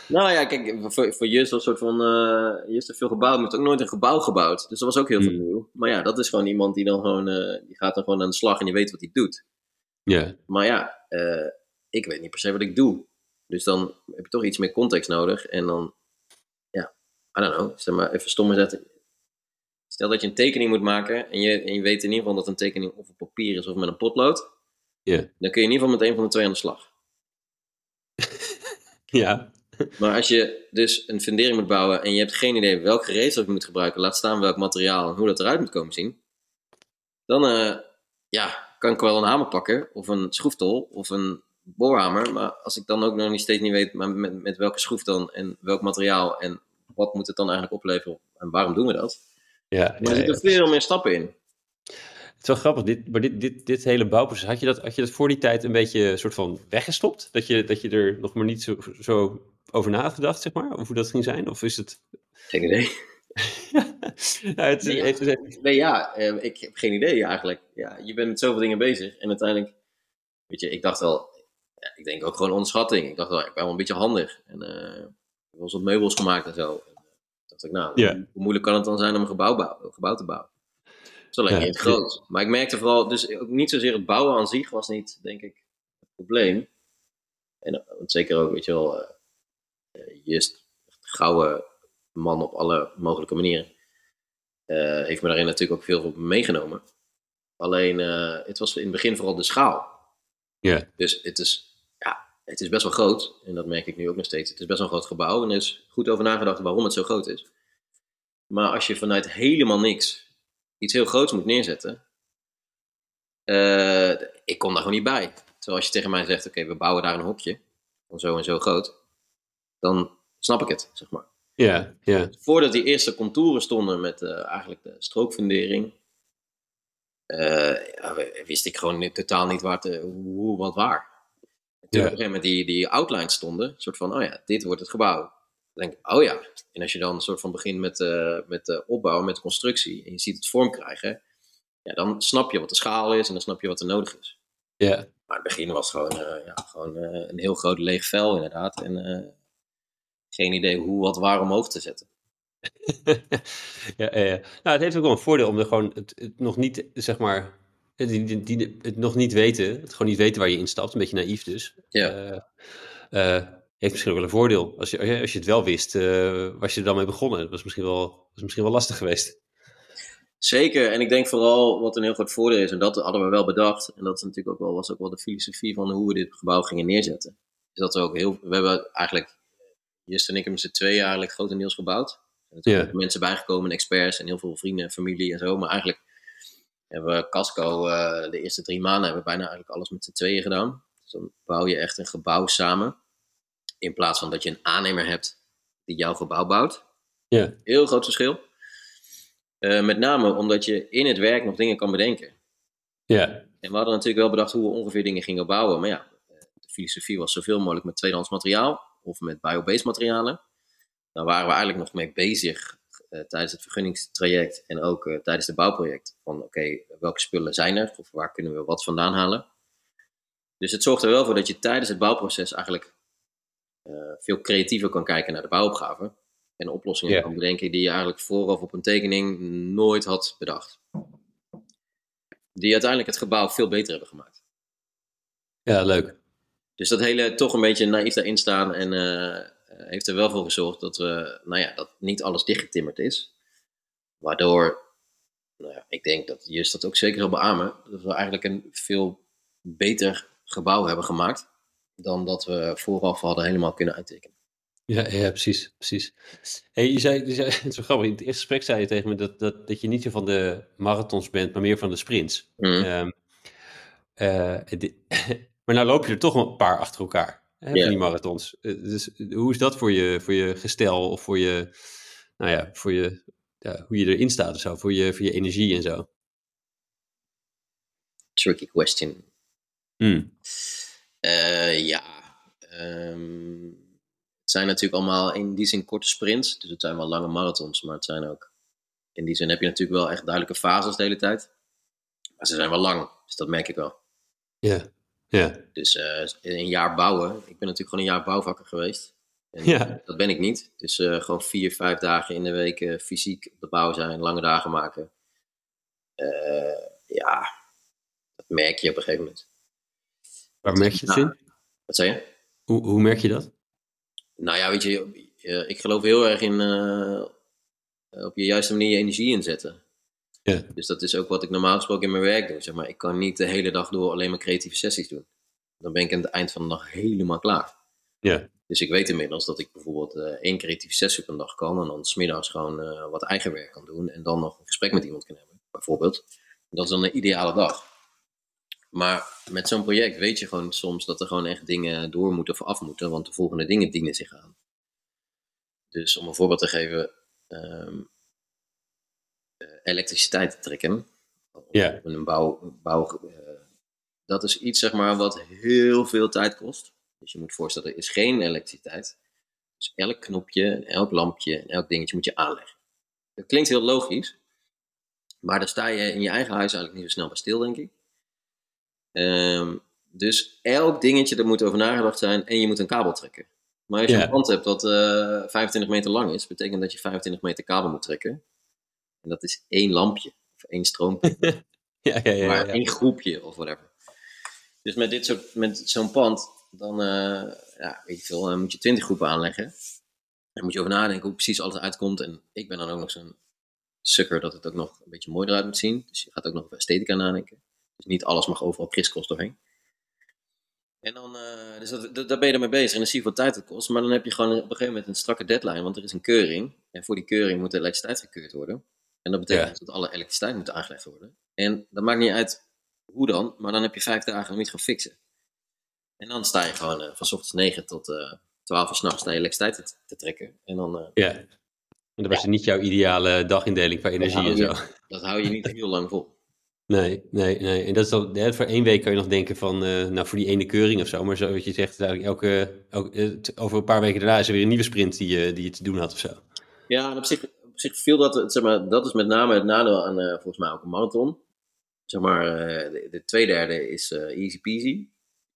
Nou ja, kijk, voor, voor Just was een soort van, uh, Just heeft veel gebouwd, maar heeft ook nooit een gebouw gebouwd. Dus dat was ook heel veel nieuw. Maar ja, dat is gewoon iemand die dan gewoon, uh, die gaat dan gewoon aan de slag en die weet wat hij doet. Ja. Maar ja, uh, ik weet niet per se wat ik doe. Dus dan heb je toch iets meer context nodig. En dan I don't know, stel maar even stom zetten. Stel dat je een tekening moet maken en je, en je weet in ieder geval dat een tekening of op papier is of met een potlood. Dan kun je in ieder geval met een van de twee aan de slag. Ja. Maar als je dus een fundering moet bouwen en je hebt geen idee welk gereedschap je moet gebruiken, laat staan welk materiaal en hoe dat eruit moet komen zien, dan eh, ja, kan ik wel een hamer pakken of een schroeftol of een boorhamer. Maar als ik dan ook nog niet steeds niet weet maar met, met welke schroef dan en welk materiaal en wat moet het dan eigenlijk opleveren en waarom doen we dat? Ja, Maar er zitten veel meer stappen in. Het is wel grappig, dit, maar dit, dit, dit hele bouwproces, had je, dat, had je dat voor die tijd een beetje soort van weggestopt? Dat je, dat je er nog maar niet zo, zo over na had gedacht, zeg maar? Of hoe dat ging zijn? Of is het... Geen idee. ja, het, Nee, ja. heeft, het- Nee, ja, eh, ik heb geen idee eigenlijk. Ja, je bent met zoveel dingen bezig en uiteindelijk, weet je, ik dacht wel, ja, ik denk ook gewoon onderschatting. Ik dacht wel, ik ben wel een beetje handig. En eh, ik heb wel wat meubels gemaakt en zo. Dacht ik, nou, Ja. hoe, moeilijk kan het dan zijn om een gebouw, een gebouw te bouwen? Het is alleen Ja, niet groot. Maar ik merkte vooral, dus ook niet zozeer het bouwen aan zich was niet, denk ik, het probleem. En eh, zeker ook, weet je wel, eh, eh, Just, gouden man op alle mogelijke manieren. Heeft me daarin natuurlijk ook veel meegenomen. Alleen, het was in het begin vooral de schaal. ja, Dus het is, het is best wel groot. En dat merk ik nu ook nog steeds. Het is best wel een groot gebouw. En er is goed over nagedacht waarom het zo groot is. Maar als je vanuit helemaal niks iets heel groots moet neerzetten. eh, ik kom daar gewoon niet bij. Terwijl als je tegen mij zegt, oké, we bouwen daar een hokje. Van zo en zo groot. Dan snap ik het, zeg maar ja, ja, voordat die eerste contouren stonden met eh, eigenlijk de strookfundering, eh, ja, wist ik gewoon totaal niet waar te, hoe, wat waar. En toen Ja. op een gegeven moment die, die outlines stonden, een soort van, oh ja, dit wordt het gebouw. Dan denk ik, oh ja. En als je dan een soort van begint met, eh met de opbouw, met de constructie, en je ziet het vorm krijgen, ja, dan snap je wat de schaal is en dan snap je wat er nodig is. ja. Maar in het begin was het gewoon, eh, ja, gewoon eh, een heel groot leeg vel inderdaad. En eh, geen idee hoe, wat, waar omhoog te zetten. ja, ja, ja. Nou, het heeft ook wel een voordeel om er gewoon het, het nog niet, zeg maar, het, die- die- het nog niet weten, het gewoon niet weten waar je instapt, een beetje naïef dus. Ja. Eh, eh, heeft misschien ook wel een voordeel. Als je, als je, als je het wel wist, eh, was je er dan mee begonnen. Dat was misschien wel, was misschien wel lastig geweest. Zeker, en ik denk vooral wat een heel groot voordeel is, en dat hadden we wel bedacht, en dat is natuurlijk ook wel, was ook wel de filosofie van hoe we dit gebouw gingen neerzetten. Is dat we ook heel, we hebben eigenlijk, Just en ik hebben met z'n tweeën eigenlijk grotendeels gebouwd. Er zijn natuurlijk Ja. ook mensen bijgekomen, experts en heel veel vrienden en familie en zo, maar eigenlijk hebben we Casco eh, de eerste drie maanden hebben we bijna eigenlijk alles met z'n tweeën gedaan. Dus dan bouw je echt een gebouw samen, in plaats van dat je een aannemer hebt die jouw gebouw bouwt. Ja, Heel groot verschil. Eh, met name omdat je in het werk nog dingen kan bedenken. ja, En we hadden natuurlijk wel bedacht hoe we ongeveer dingen gingen bouwen. Maar ja, de filosofie was zoveel mogelijk met tweedehands materiaal of met biobased materialen. Daar waren we eigenlijk nog mee bezig tijdens het vergunningstraject en ook eh, tijdens het bouwproject. Van oké, welke spullen zijn er of waar kunnen we wat vandaan halen? Dus het zorgt er wel voor dat je tijdens het bouwproces eigenlijk eh, veel creatiever kan kijken naar de bouwopgave. En oplossingen kan bedenken die je eigenlijk vooraf op een tekening nooit had bedacht. Die uiteindelijk het gebouw veel beter hebben gemaakt. ja, leuk. Dus dat hele toch een beetje naïef daarin staan en eh, eh, heeft er wel voor gezorgd dat we, nou ja, dat niet alles dichtgetimmerd is. Waardoor, nou ja, ik denk dat Just dat ook zeker zal beamen, dat we eigenlijk een veel beter gebouw hebben gemaakt dan dat we vooraf hadden helemaal kunnen uittekenen. Ja, ja precies, precies. Hey, je zei, je zei, het is wel grappig, in het eerste gesprek zei je tegen me dat, dat, dat je niet zo van de marathons bent, maar meer van de sprints. Mhm. Ehm, eh, maar nou loop je er toch een paar achter elkaar, hè, van die marathons. Eh, dus hoe is dat voor je, voor je gestel of voor je, nou ja, voor je, ja, hoe je erin staat of zo, voor je, voor je energie en zo? Tricky question. Hmm. Eh, ja, ehm, het zijn natuurlijk allemaal in die zin korte sprints. Dus het zijn wel lange marathons, maar het zijn ook... In die zin heb je natuurlijk wel echt duidelijke fases de hele tijd. Maar ze zijn wel lang, dus dat merk ik wel. Ja, ja, Dus eh, een jaar bouwen. Ik ben natuurlijk gewoon een jaar bouwvakker geweest. En, Ja. Dat ben ik niet. Dus eh, gewoon vier, vijf dagen in de week eh, fysiek op de bouw zijn, lange dagen maken. Ja, dat merk je op een gegeven moment. waar merk je het Nou, in? Wat zei je? Hoe, hoe merk je dat? Nou ja, weet je, ik geloof heel erg in op je juiste manier je energie inzetten. Ja. Dus dat is ook wat ik normaal gesproken in mijn werk doe. Zeg maar. Ik kan niet de hele dag door alleen maar creatieve sessies doen. Dan ben ik aan het eind van de dag helemaal klaar. Ja. Dus ik weet inmiddels dat ik bijvoorbeeld eh, één creatieve sessie op een dag kan. En dan smiddags gewoon eh, wat eigen werk kan doen. En dan nog een gesprek met iemand kan hebben, bijvoorbeeld. Dat is dan een ideale dag. Maar met zo'n project weet je gewoon soms dat er gewoon echt dingen door moeten of af moeten. Want de volgende dingen dienen zich aan. Dus om een voorbeeld te geven. ehm, eh, elektriciteit te trekken. Ja. Op een bouw, bouw eh, dat is iets zeg maar wat heel veel tijd kost. Dus je moet voorstellen, er is geen elektriciteit. Dus elk knopje, elk lampje en elk dingetje moet je aanleggen. Dat klinkt heel logisch. Maar daar sta je in je eigen huis eigenlijk niet zo snel bij stil, denk ik. Ehm, dus elk dingetje, er moet over nagedacht zijn en je moet een kabel trekken. Maar als je een pand hebt dat eh 25 meter lang is, betekent dat je 25 meter kabel moet trekken. En dat is één lampje of één stroompje Ja, ja, ja. maar één groepje of whatever. Dus met, dit soort, met zo'n pand, dan eh, ja, weet je veel, dan moet je twintig groepen aanleggen. Dan moet je over nadenken hoe precies alles uitkomt. En ik ben dan ook nog zo'n sukker dat het ook nog een beetje mooi eruit moet zien. Dus je gaat ook nog over esthetica nadenken. Dus niet alles mag overal kriskros doorheen. En dan, eh, dus dat, dat- daar ben je ermee bezig en dan zie je wat tijd het kost. Maar dan heb je gewoon op een gegeven moment een strakke deadline, want er is een keuring. En voor die keuring moet de elektriciteit gekeurd worden. En dat betekent Ja. dat alle elektriciteit moet aangelegd worden. En dat maakt niet uit hoe dan, maar dan heb je vijf dagen om iets gaan fixen. En dan sta je gewoon eh, van s ochtends 9 tot eh 12 uur s'nachts naar je elektriciteit te, te trekken. En dan, eh, Ja. En dat was niet jouw ideale dagindeling qua energie en zo. dat hou je niet heel lang vol. Nee, nee, nee. En dat is dan, ja, voor één week kan je nog denken van, nou voor die ene keuring of zo. Maar zo wat je zegt, eigenlijk elke, over een paar weken daarna is er weer een nieuwe sprint die, je die je te doen had of zo. Ja, en op zich, zich viel dat, zeg maar, dat is met name het nadeel aan eh, volgens mij ook een marathon. Zeg maar, eh, de, de twee derde is eh, easy peasy.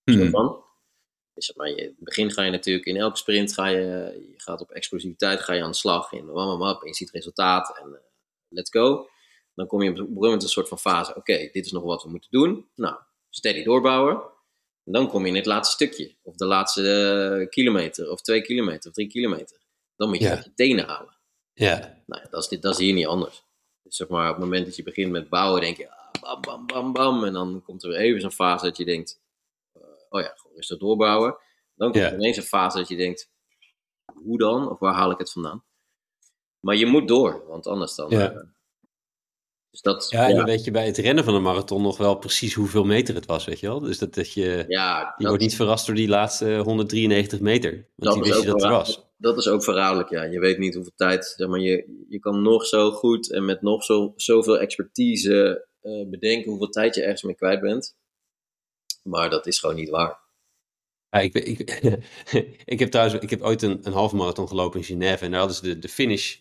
Zo Hmm. van. Dus zeg maar, je, in het begin ga je natuurlijk in elke sprint ga je, je gaat op explosiviteit ga je aan de slag in wam, wam, wam, en je ziet resultaat en let's go. Dan kom je op een gegeven moment een soort van fase. Oké, dit is nog wat we moeten doen. Nou, steady doorbouwen. En dan kom je in het laatste stukje. Of de laatste kilometer. Of twee kilometer. Of drie kilometer. Dan moet je Ja. je tenen halen. Ja, Nou, dat, is, dit- dat is hier niet anders. Dus zeg maar, op het moment dat je begint met bouwen, denk je, ah, bam, bam, bam, bam. En dan komt er weer even zo'n fase dat je denkt, eh, oh ja, gewoon rustig doorbouwen. Dan komt Ja. er ineens een fase dat je denkt, hoe dan? Of waar haal ik het vandaan? Maar je moet door, want anders dan... Ja. eh, dus dat, ja, en ja, dan weet je bij het rennen van een marathon nog wel precies hoeveel meter het was, weet je wel. Dus dat, dat je, ja, je dat, wordt niet verrast door die laatste 193 meter. Want die is wist je dat er was. Dat is ook verraderlijk, ja. Je weet niet hoeveel tijd, zeg maar, je, je kan nog zo goed en met nog zo, zoveel expertise eh, bedenken hoeveel tijd je ergens mee kwijt bent. Maar dat is gewoon niet waar. Ja, ik, ik, ik heb trouwens, ik heb ooit een, een halve marathon gelopen in Genève en daar hadden ze de, de finish,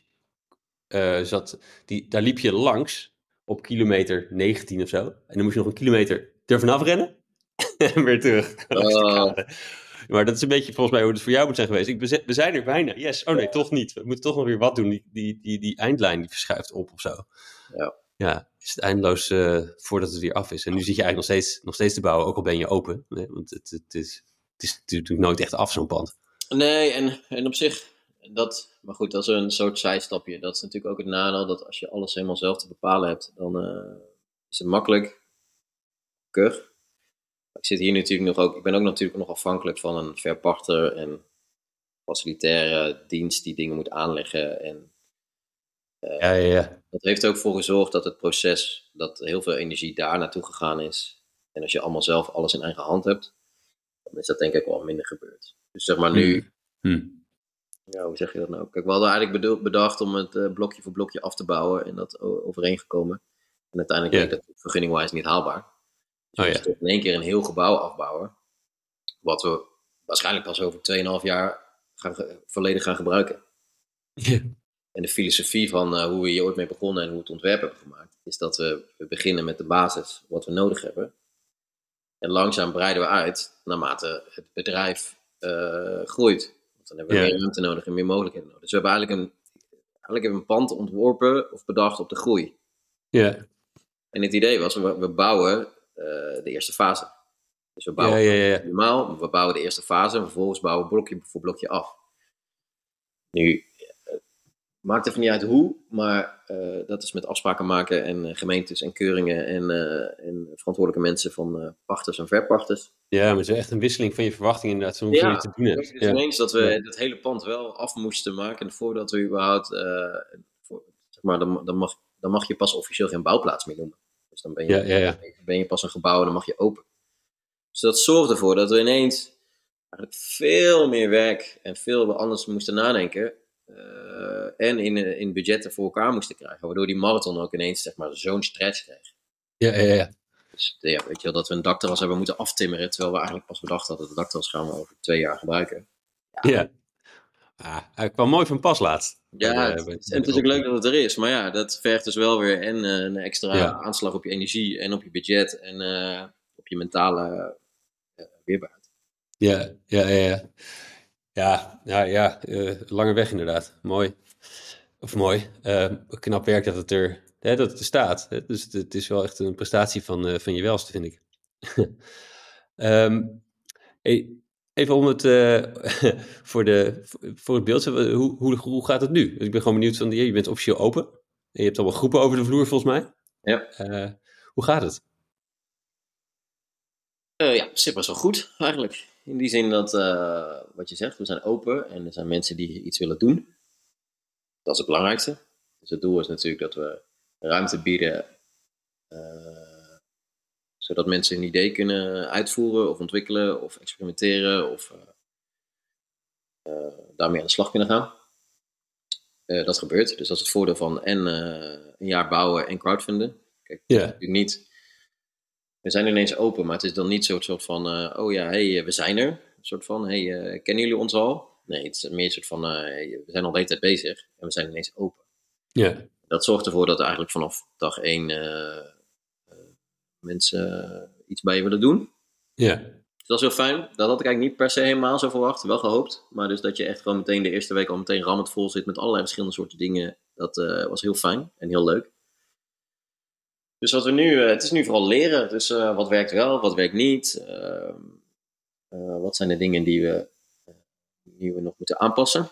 eh, zat, die, daar liep je langs op kilometer 19 of zo. En dan moest je nog een kilometer er vanaf rennen en weer terug. Oh. Maar dat is een beetje volgens mij hoe het voor jou moet zijn geweest. Ik, we zi- we zijn er bijna. Yes. Oh nee, toch niet. We moeten toch nog weer wat doen. Die, die, die, die eindlijn die verschuift op of zo. Ja. Ja, is het eindeloos eh, voordat het weer af is. En nu zit je eigenlijk nog steeds, nog steeds te bouwen, ook al ben je open. Nee, want het, het, is, het is natuurlijk nooit echt af, zo'n pand. Nee, en, en op zich, dat, maar goed, dat is een soort zijstapje. Dat is natuurlijk ook het nadeel dat als je alles helemaal zelf te bepalen hebt, dan eh, is het makkelijk. Keur. Ik zit hier natuurlijk nog ook, ik ben ook natuurlijk nog afhankelijk van een verpachter en facilitaire dienst die dingen moet aanleggen. En Ja, ja, ja. dat heeft ook voor gezorgd dat het proces, dat heel veel energie daar naartoe gegaan is. En als je allemaal zelf alles in eigen hand hebt, dan is dat denk ik wel minder gebeurd. Dus zeg maar nu, Hm. ja, hoe zeg je dat nou? Kijk, we hadden eigenlijk bedacht om het eh, blokje voor blokje af te bouwen en dat overeengekomen. En uiteindelijk Ja. bleek dat vergunning-wise niet haalbaar. Dus Oh, ja. in één keer een heel gebouw afbouwen. Wat we waarschijnlijk pas over 2,5 jaar gaan volledig gaan gebruiken. Ja. En de filosofie van eh, hoe we hier ooit mee begonnen en hoe we het ontwerp hebben gemaakt, is dat we, we beginnen met de basis, wat we nodig hebben. En langzaam breiden we uit naarmate het bedrijf eh, groeit. Want dan hebben we Ja. meer ruimte nodig en meer mogelijkheden nodig. Dus we hebben eigenlijk een, eigenlijk hebben een pand ontworpen of bedacht op de groei. Ja. En het idee was, we, we bouwen de eerste fase. Dus we bouwen ja, ja. normaal, we bouwen de eerste fase en vervolgens bouwen we blokje voor blokje af. Nu, uh, maakt even niet uit hoe, maar uh, dat is met afspraken maken en uh, gemeentes en keuringen en, en verantwoordelijke mensen van pachters en verpachters. Ja, maar het is echt een wisseling van je verwachtingen inderdaad, zo ja, je te doen hebt. Het is ja. ineens dat we het hele pand wel af moesten maken voordat we überhaupt, voor, zeg maar, dan, dan, mag, dan mag je pas officieel geen bouwplaats meer noemen. Dus dan ben je, ja, ja, ja. ben je pas een gebouw en dan mag je open. Dus dat zorgt ervoor dat we ineens eigenlijk veel meer werk en veel anders moesten nadenken. Uh, en in, in budgetten voor elkaar moesten krijgen. Waardoor die marathon ook ineens zeg maar, zo'n stretch kreeg. Ja, ja, ja. Dus ja, weet je wel, dat we een dakterras hebben moeten aftimmeren. Terwijl we eigenlijk pas bedacht hadden, de dakterras gaan we over twee jaar gebruiken. Ja. ja. Ah, hij kwam mooi van pas laatst. Ja, het, het, het is ook leuk dat het er is. Maar ja, dat vergt dus wel weer en uh, een extra ja. aanslag op je energie en op je budget en uh, op je mentale uh, weerbaarheid. Ja, ja, ja. Ja, ja, ja lange weg inderdaad. Mooi. Of mooi. Knap werk dat het er, hè, dat het er staat. Hè? Dus het, het, is wel echt een prestatie van, van je welste, vind ik. um, hey, even om het voor, de, voor het beeld. Hoe, hoe, hoe gaat het nu? Ik ben gewoon benieuwd van, je bent officieel open. En je hebt allemaal groepen over de vloer volgens mij. Ja. hoe gaat het? ja, het zit best wel goed eigenlijk. In die zin dat, wat je zegt, we zijn open en er zijn mensen die iets willen doen. Dat is het belangrijkste. Dus het doel is natuurlijk dat we ruimte bieden, zodat mensen een idee kunnen uitvoeren of ontwikkelen of experimenteren of uh, daarmee aan de slag kunnen gaan. dat gebeurt, dus dat is het voordeel van en een jaar bouwen en crowdfunden. Kijk, yeah. niet we zijn ineens open, maar het is dan niet zo'n soort van, oh ja, hey, eh, we zijn er. Een soort van, hey, uh, kennen jullie ons al? Nee, het is meer een soort van, uh, we zijn al de hele tijd bezig en we zijn ineens open. Ja. Dat zorgt ervoor dat eigenlijk vanaf dag één mensen iets bij je willen doen. Ja. Dus dat is heel fijn. Dat had ik eigenlijk niet per se helemaal zo verwacht. Wel gehoopt. Maar dus dat je echt gewoon meteen de eerste week al meteen rammend vol zit met allerlei verschillende soorten dingen. Dat was heel fijn en heel leuk. Dus wat we nu, uh, het is nu vooral leren. Dus uh, wat werkt wel, wat werkt niet. Uh, wat zijn de dingen die we, die we nog moeten aanpassen.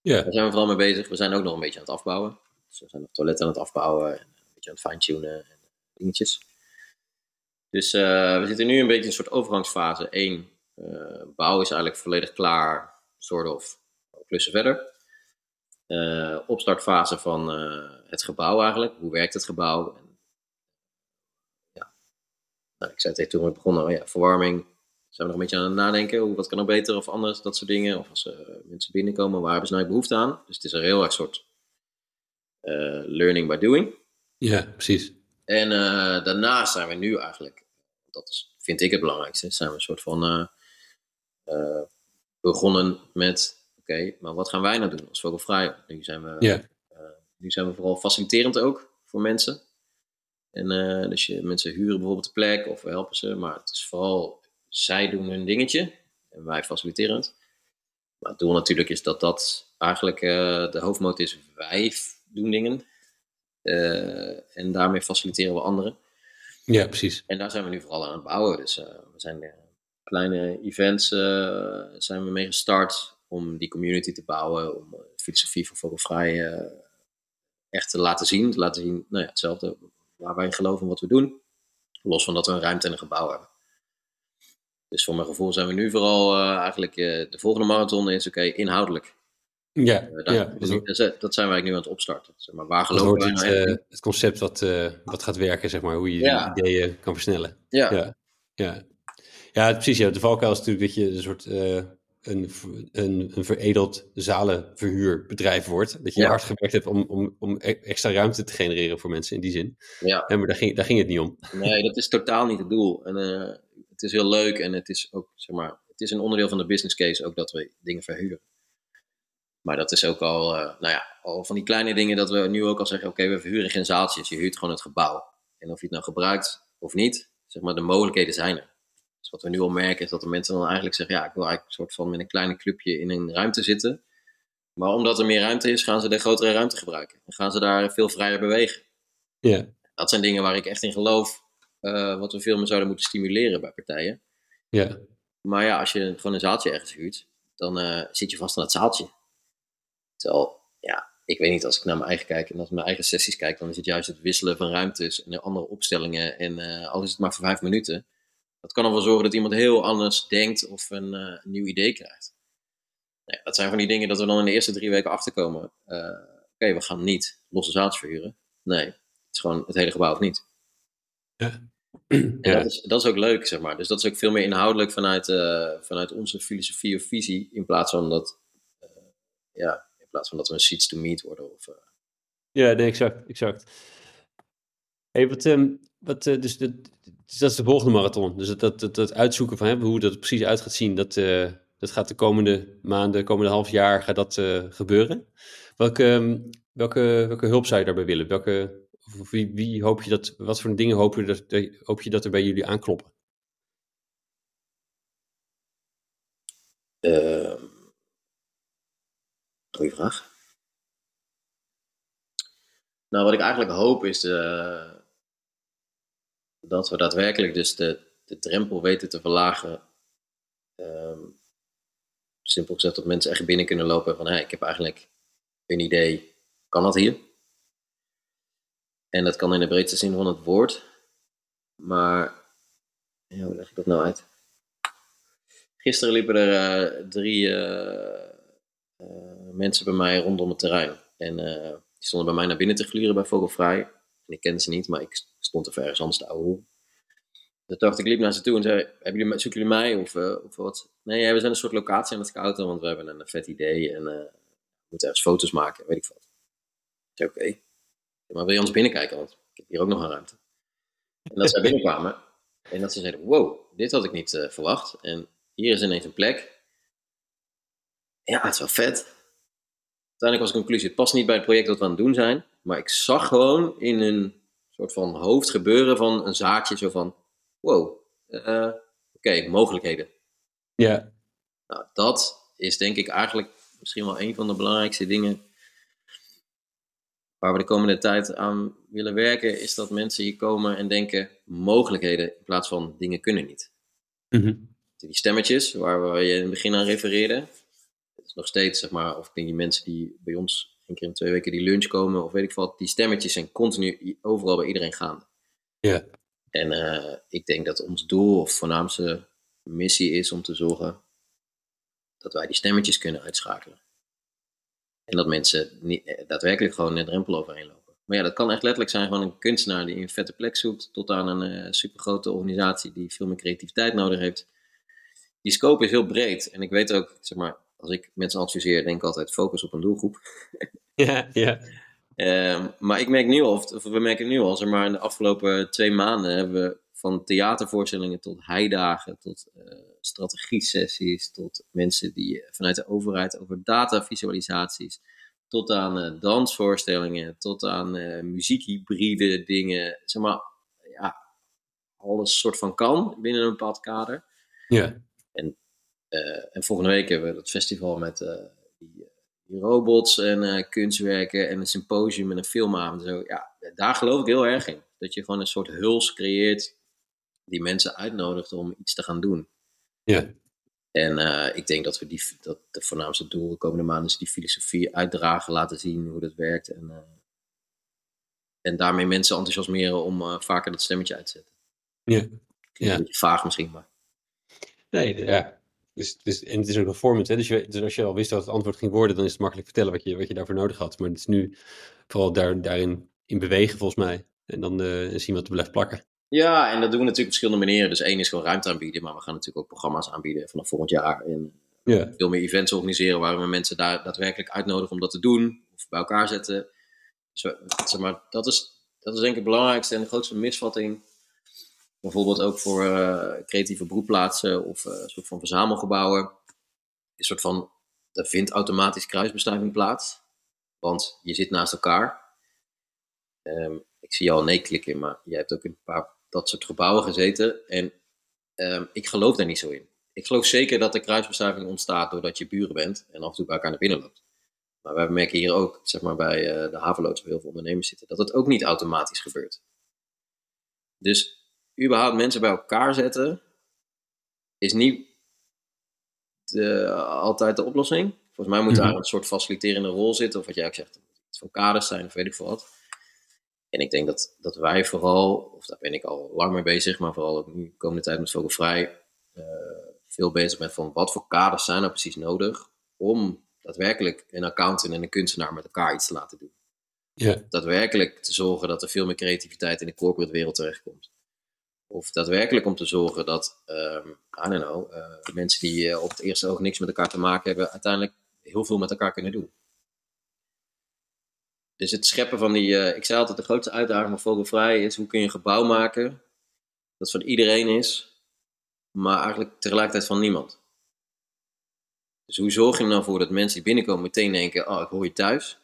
Ja. Daar zijn we vooral mee bezig. We zijn ook nog een beetje aan het afbouwen. Dus we zijn nog toiletten aan het afbouwen. En een beetje aan het fine-tunen en dingetjes. Dus we zitten nu een beetje in een soort overgangsfase. Eén, bouw is eigenlijk volledig klaar. Soort of klussen verder. opstartfase van het gebouw eigenlijk. Hoe werkt het gebouw? nou, ik zei het toen we begonnen, oh ja, verwarming. Zijn we nog een beetje aan het nadenken, hoe, wat kan er beter of anders, dat soort dingen. Of als mensen binnenkomen, waar hebben ze nou behoefte aan? Dus het is een heel erg soort learning by doing. Ja, precies. En uh, daarnaast zijn we nu eigenlijk, dat is, vind ik het belangrijkste, zijn we een soort van begonnen met, oké, maar wat gaan wij nou doen als Vogelvrij? Nu zijn we, yeah. nu zijn we vooral faciliterend ook voor mensen. En dus je, mensen huren bijvoorbeeld de plek of we helpen ze. Maar het is vooral, zij doen hun dingetje en wij faciliteren het. Maar het doel natuurlijk is dat dat eigenlijk uh, de hoofdmoot is. Wij doen dingen. Uh, en daarmee faciliteren we anderen. Ja, precies. En daar zijn we nu vooral aan het bouwen. Dus we zijn kleine events zijn we mee gestart om die community te bouwen. Om de filosofie van Vogelvrij echt te laten zien. Te laten zien, nou ja, hetzelfde waar wij in geloven wat we doen. Los van dat we een ruimte en een gebouw hebben. Dus voor mijn gevoel zijn we nu vooral uh, eigenlijk uh, de volgende marathon is oké, okay, inhoudelijk. Ja, uh, daar, ja dus dat, dat, zijn wij eigenlijk nu aan het opstarten. Zeg maar waar geloven wij nou het, het concept wat, wat gaat werken, zeg maar, hoe je ja. ideeën kan versnellen. Ja. Ja, ja. ja precies. Ja. De valkuil is natuurlijk dat je een soort een, een, een veredeld zalenverhuurbedrijf wordt. Dat je Ja. hard gewerkt hebt om, om, om e- extra ruimte te genereren voor mensen in die zin. Ja. Ja, maar daar ging, daar ging het niet om. Nee, dat is totaal niet het doel. En eh, het is heel leuk en het is ook, zeg maar, het is een onderdeel van de business case ook dat we dingen verhuren. Maar dat is ook al, eh, nou ja, al van die kleine dingen dat we nu ook al zeggen, oké, we verhuren geen zaaltjes, je huurt gewoon het gebouw. En of je het nou gebruikt of niet, zeg maar, de mogelijkheden zijn er. Dus wat we nu al merken is dat de mensen dan eigenlijk zeggen, ja, ik wil eigenlijk een soort van met een kleine clubje in een ruimte zitten. Maar omdat er meer ruimte is, gaan ze de grotere ruimte gebruiken. En gaan ze daar veel vrijer bewegen. Ja, Dat zijn dingen waar ik echt in geloof, eh, wat we veel meer zouden moeten stimuleren bij partijen. ja, Maar ja, als je gewoon een zaaltje ergens huurt, dan eh, zit je vast aan het zaaltje. Terwijl, ja, ik weet niet, als ik naar mijn eigen kijk en als ik mijn eigen sessies kijk, dan is het juist het wisselen van ruimtes en andere opstellingen. En uh, al is het maar voor vijf minuten. Dat kan ervoor zorgen dat iemand heel anders denkt of een, uh, nieuw idee krijgt. Nou ja, dat zijn van die dingen dat we dan in de eerste drie weken achterkomen. Uh, Oké, we gaan niet losse zaaltjes verhuren. Nee, het is gewoon het hele gebouw of niet. Ja. En dat, is, dat is ook leuk, zeg maar. Dus dat is ook veel meer inhoudelijk vanuit, vanuit onze filosofie of visie. In plaats van dat, ja, plaats van dat we een seats to meet worden. Of, uh... Ja, nee, exact. exact. Hey, wat, um, wat, dus, dat, dus dat is de volgende marathon. Dus dat, dat, dat, dat uitzoeken van hè, hoe dat precies uit gaat zien, dat, dat gaat de komende maanden, komende half jaar gaat dat gebeuren. Welke, um, welke, welke hulp zou je daarbij willen? Welke, wie, wie hoop je dat, wat voor dingen hoop je dat, hoop je dat er bij jullie aankloppen? Goeie vraag. Nou, wat ik eigenlijk hoop is de, dat we daadwerkelijk dus de, de drempel weten te verlagen. Um, simpel gezegd dat mensen echt binnen kunnen lopen van, hey, ik heb eigenlijk een idee, kan dat hier? En dat kan in de breedste zin van het woord. Maar, ja, hoe leg ik dat nou uit? Gisteren liepen er uh, drie uh, mensen bij mij rondom het terrein. En die stonden bij mij naar binnen te gluren bij Vogelvrij. En ik kende ze niet, maar ik stond er ergens anders te ouwe. Dus dacht ik, liep naar ze toe en zei, hebben jullie, zoeken jullie mij of, of wat? Nee, we zijn een soort locatie aan het scouten, want we hebben een vet idee en we moeten ergens foto's maken, weet ik wat. Ik zei, oké. Okay. Maar wil je ons binnenkijken? Want ik heb hier ook nog een ruimte. En dat zij binnenkwamen en dat ze zeiden: Wow, dit had ik niet uh, verwacht. En hier is ineens een plek. Ja, het is wel vet. Uiteindelijk was de conclusie: het past niet bij het project dat we aan het doen zijn. Maar ik zag gewoon in een soort van hoofd gebeuren van een zaadje zo van: Wow, uh, oké, okay, mogelijkheden. Ja. Nou, dat is denk ik eigenlijk misschien wel een van de belangrijkste dingen waar we de komende tijd aan willen werken, is dat mensen hier komen en denken mogelijkheden in plaats van dingen kunnen niet. Mm -hmm. Die stemmetjes waar we je in het begin aan refereerde, dat is nog steeds, zeg maar, of ik denk die mensen die bij ons één keer in twee weken die lunch komen, of weet ik wat, die stemmetjes zijn continu overal bij iedereen gaande. Ja. En uh, ik denk dat ons doel of voornaamste missie is om te zorgen dat wij die stemmetjes kunnen uitschakelen. En dat mensen niet, eh, daadwerkelijk gewoon een drempel overheen lopen. Maar ja, dat kan echt letterlijk zijn van een kunstenaar die een vette plek zoekt, tot aan een uh, supergrote organisatie die veel meer creativiteit nodig heeft. Die scope is heel breed. En ik weet ook, zeg maar, als ik mensen adviseer, denk ik altijd focus op een doelgroep. Ja, ja. Um, maar ik merk nu al, of we merken nu al, zeg maar, in de afgelopen twee maanden hebben we van theatervoorstellingen tot heidagen, tot uh, strategie-sessies, tot mensen die vanuit de overheid over datavisualisaties, tot aan uh, dansvoorstellingen, tot aan uh, muziekhybride dingen. Zeg maar, ja, alles soort van kan binnen een bepaald kader. Ja. En, en volgende week hebben we dat festival met die, die, robots en kunstwerken en een symposium en een filmavond. Zo. Ja, daar geloof ik heel erg in. Dat je gewoon een soort huls creëert die mensen uitnodigt om iets te gaan doen. Ja. En uh, ik denk dat we die, dat de voornaamste doel de komende maanden is die filosofie uitdragen, laten zien hoe dat werkt. En, uh, en daarmee mensen enthousiasmeren om uh, vaker dat stemmetje uit te zetten. Ja. ja. Een beetje vaag misschien, maar. Nee, ja. Dus, dus, en het is ook vormend, hè? Dus, je, dus als je al wist dat het antwoord ging worden, dan is het makkelijk vertellen wat je, wat je daarvoor nodig had. Maar het is nu vooral daar, daarin in bewegen, volgens mij. En dan zien wat er blijft plakken. Ja, en dat doen we natuurlijk op verschillende manieren. Dus één is gewoon ruimte aanbieden, maar we gaan natuurlijk ook programma's aanbieden vanaf volgend jaar. En ja. veel meer events organiseren waar we mensen daar daadwerkelijk uitnodigen om dat te doen. Of bij elkaar zetten. Dus, zeg maar, dat, is, dat is denk ik het belangrijkste en de grootste misvatting. Bijvoorbeeld ook voor uh, creatieve broedplaatsen of uh, een soort van verzamelgebouwen. Een soort van, er vindt automatisch kruisbestuiving plaats. Want je zit naast elkaar. Um, ik zie al nee klikken, maar jij hebt ook een paar dat soort gebouwen gezeten. En um, ik geloof daar niet zo in. Ik geloof zeker dat de kruisbestuiving ontstaat doordat je buren bent en af en toe bij elkaar naar binnen loopt. Maar wij merken hier ook, zeg maar bij uh, de havenloods waar heel veel ondernemers zitten, dat het ook niet automatisch gebeurt. Dus überhaupt mensen bij elkaar zetten is niet de, altijd de oplossing. Volgens mij moet daar Mhm. een soort faciliterende rol zitten, of wat jij ook zegt, iets van kaders zijn, of weet ik veel wat. En ik denk dat, dat wij vooral, of daar ben ik al lang mee bezig, maar vooral ook nu de komende tijd met Vogelvrij, eh veel bezig met van wat voor kaders zijn er precies nodig om daadwerkelijk een accountant en een kunstenaar met elkaar iets te laten doen. Ja. Daadwerkelijk te zorgen dat er veel meer creativiteit in de corporate wereld terechtkomt. Of daadwerkelijk om te zorgen dat, ehm I don't know, eh, mensen die eh, op het eerste oog niks met elkaar te maken hebben, uiteindelijk heel veel met elkaar kunnen doen. Dus het scheppen van die, eh, ik zei altijd, de grootste uitdaging van Vogelvrij is hoe kun je een gebouw maken dat van iedereen is, maar eigenlijk tegelijkertijd van niemand. Dus hoe zorg je er nou voor dat mensen die binnenkomen meteen denken, oh, ik hoor je thuis.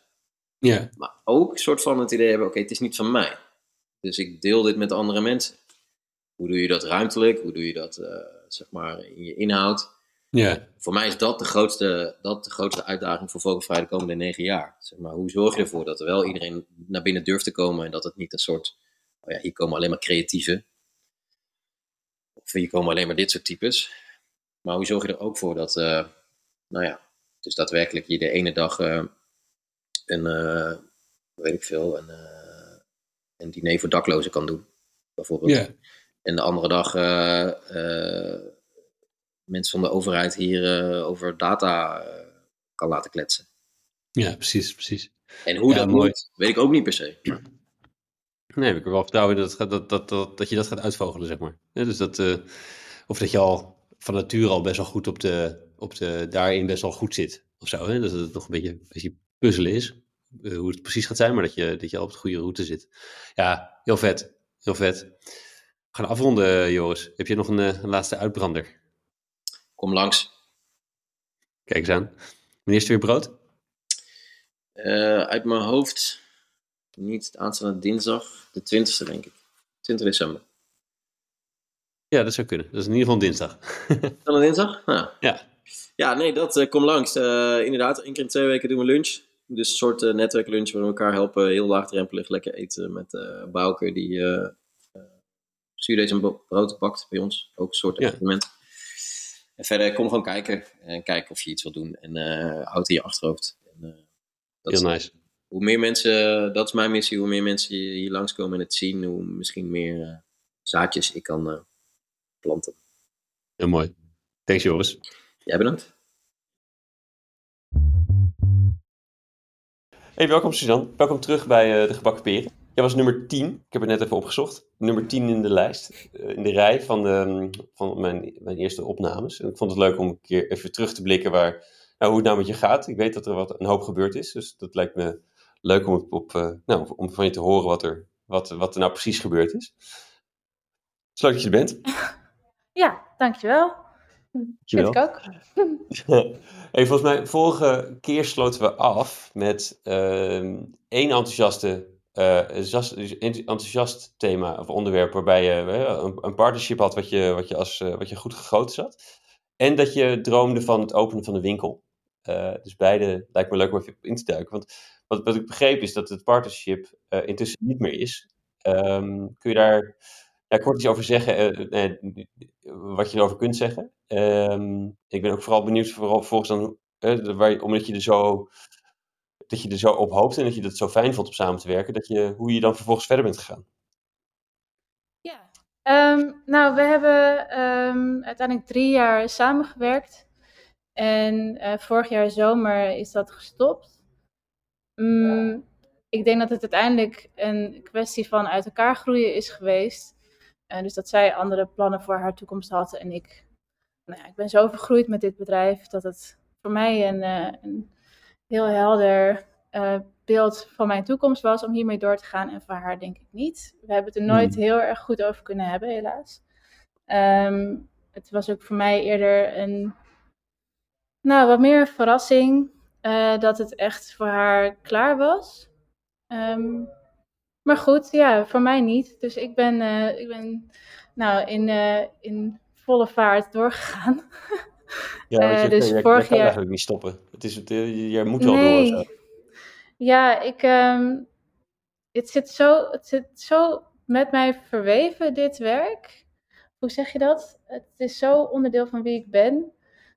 Ja. Maar ook een soort van het idee hebben, oké, het is niet van mij. Dus ik deel dit met andere mensen. Hoe doe je dat ruimtelijk? Hoe doe je dat, eh, zeg maar, in je inhoud? Ja. Voor mij is dat de grootste, dat de grootste uitdaging voor Vogelvrij de komende negen jaar. Zeg maar, hoe zorg je ervoor dat er wel iedereen naar binnen durft te komen en dat het niet een soort, oh ja, hier komen alleen maar creatieven. Of hier komen alleen maar dit soort types. Maar hoe zorg je er ook voor dat, eh, nou ja, dus daadwerkelijk je de ene dag eh, een, weet ik veel, een, een diner voor daklozen kan doen, bijvoorbeeld. Ja. En de andere dag eh, eh, mensen van de overheid hier eh, over data kan laten kletsen. Ja, precies, precies. En hoe Ja, dat mooi. moet, weet ik ook niet per se. Maar Nee, heb ik er wel vertrouwen dat, dat, dat, dat, dat je dat gaat uitvogelen, zeg maar. Ja, dus dat, of dat je al van nature al best wel goed op de, op de, daarin best wel goed zit, of zo. Hè? Dus dat het nog een beetje, een beetje puzzelen is, hoe het precies gaat zijn, maar dat je, dat je al op de goede route zit. Ja, heel vet, heel vet. Gaan afronden, eh, Joris. Heb je nog een, eh, een laatste uitbrander? kom langs. Kijk eens aan. Wanneer is het weer brood? Eh, uit mijn hoofd, niet aanstaande dinsdag, de 20e denk ik. 20 december. Ja, dat zou kunnen. Dat is in ieder geval dinsdag. Dan een dinsdag? Nou. Ja. Ja, nee, dat eh, kom langs. Inderdaad, één keer in twee weken doen we lunch. Dus een soort netwerklunch waar we elkaar helpen. Heel laagdrempelig lekker eten met Bouke. Die deze een brood bakt bij ons. Ook een soort Ja. evenement. En verder, kom gewoon kijken. En kijken of je iets wil doen. En eh houd in je achterhoofd. En, eh, dat Heel is- nice. Hoe meer mensen, dat is mijn missie, hoe meer mensen hier langskomen en het zien, hoe misschien meer eh, zaadjes ik kan eh, planten. Heel mooi. Thanks, Joris. Jij bedankt. Hey, welkom Suzanne. Welkom terug bij eh, de Gebakken Peren. Jij was nummer 10. Ik heb het net even opgezocht. Nummer 10 in de lijst. eh, in de rij van, de, van mijn, mijn eerste opnames. En ik vond het leuk om een keer even terug te blikken waar, nou, hoe het nou met je gaat. Ik weet dat er wat, een hoop gebeurd is. Dus dat lijkt me leuk om, op, eh, nou, om van je te horen wat er, wat, wat er nou precies gebeurd is. Het is leuk dat je er bent. Ja, dankjewel. Dankjewel. Vind ik ook. hey, volgens mij, vorige keer sloten we af met ehm, één enthousiaste, enthousiast, enthousiast thema of onderwerp waarbij je eh, een, een partnership had wat je, wat, je als, eh, wat je goed gegoten zat. En dat je droomde van het openen van een winkel. Eh, dus beide lijkt me leuk om even in te duiken. Want wat, wat ik begreep is dat het partnership eh, intussen niet meer is. Ehm, kun je daar ja, kort iets over zeggen, eh, eh, wat je erover kunt zeggen? Ehm, ik ben ook vooral benieuwd, vooral volgens dan, eh, waar omdat je er zo dat je er zo op hoopt en dat je het zo fijn vond om samen te werken, dat je, hoe je dan vervolgens verder bent gegaan. Ja. Ehm, nou, we hebben ehm, uiteindelijk drie jaar samengewerkt. En eh, vorig jaar zomer is dat gestopt. Mm, ik denk dat het uiteindelijk een kwestie van uit elkaar groeien is geweest. Eh, dus dat zij andere plannen voor haar toekomst had. En ik, nou ja, ik ben zo vergroeid met dit bedrijf dat het voor mij een, eh, een heel helder eh, beeld van mijn toekomst was om hiermee door te gaan. En voor haar denk ik niet. We hebben het er nooit Hmm. heel erg goed over kunnen hebben, helaas. Ehm, het was ook voor mij eerder een, nou, wat meer verrassing eh, dat het echt voor haar klaar was. Ehm, maar goed, ja, voor mij niet. Dus ik ben, eh, ik ben nou, in, in volle vaart doorgegaan. Ja, want Eh, je, dus je, je vorig kan jaar- eigenlijk niet stoppen. Het is, het, je, je moet wel door. Zo. Ja, ik, ehm, het, zit zo, het zit zo met mij verweven, dit werk. Hoe zeg je dat? Het is zo onderdeel van wie ik ben.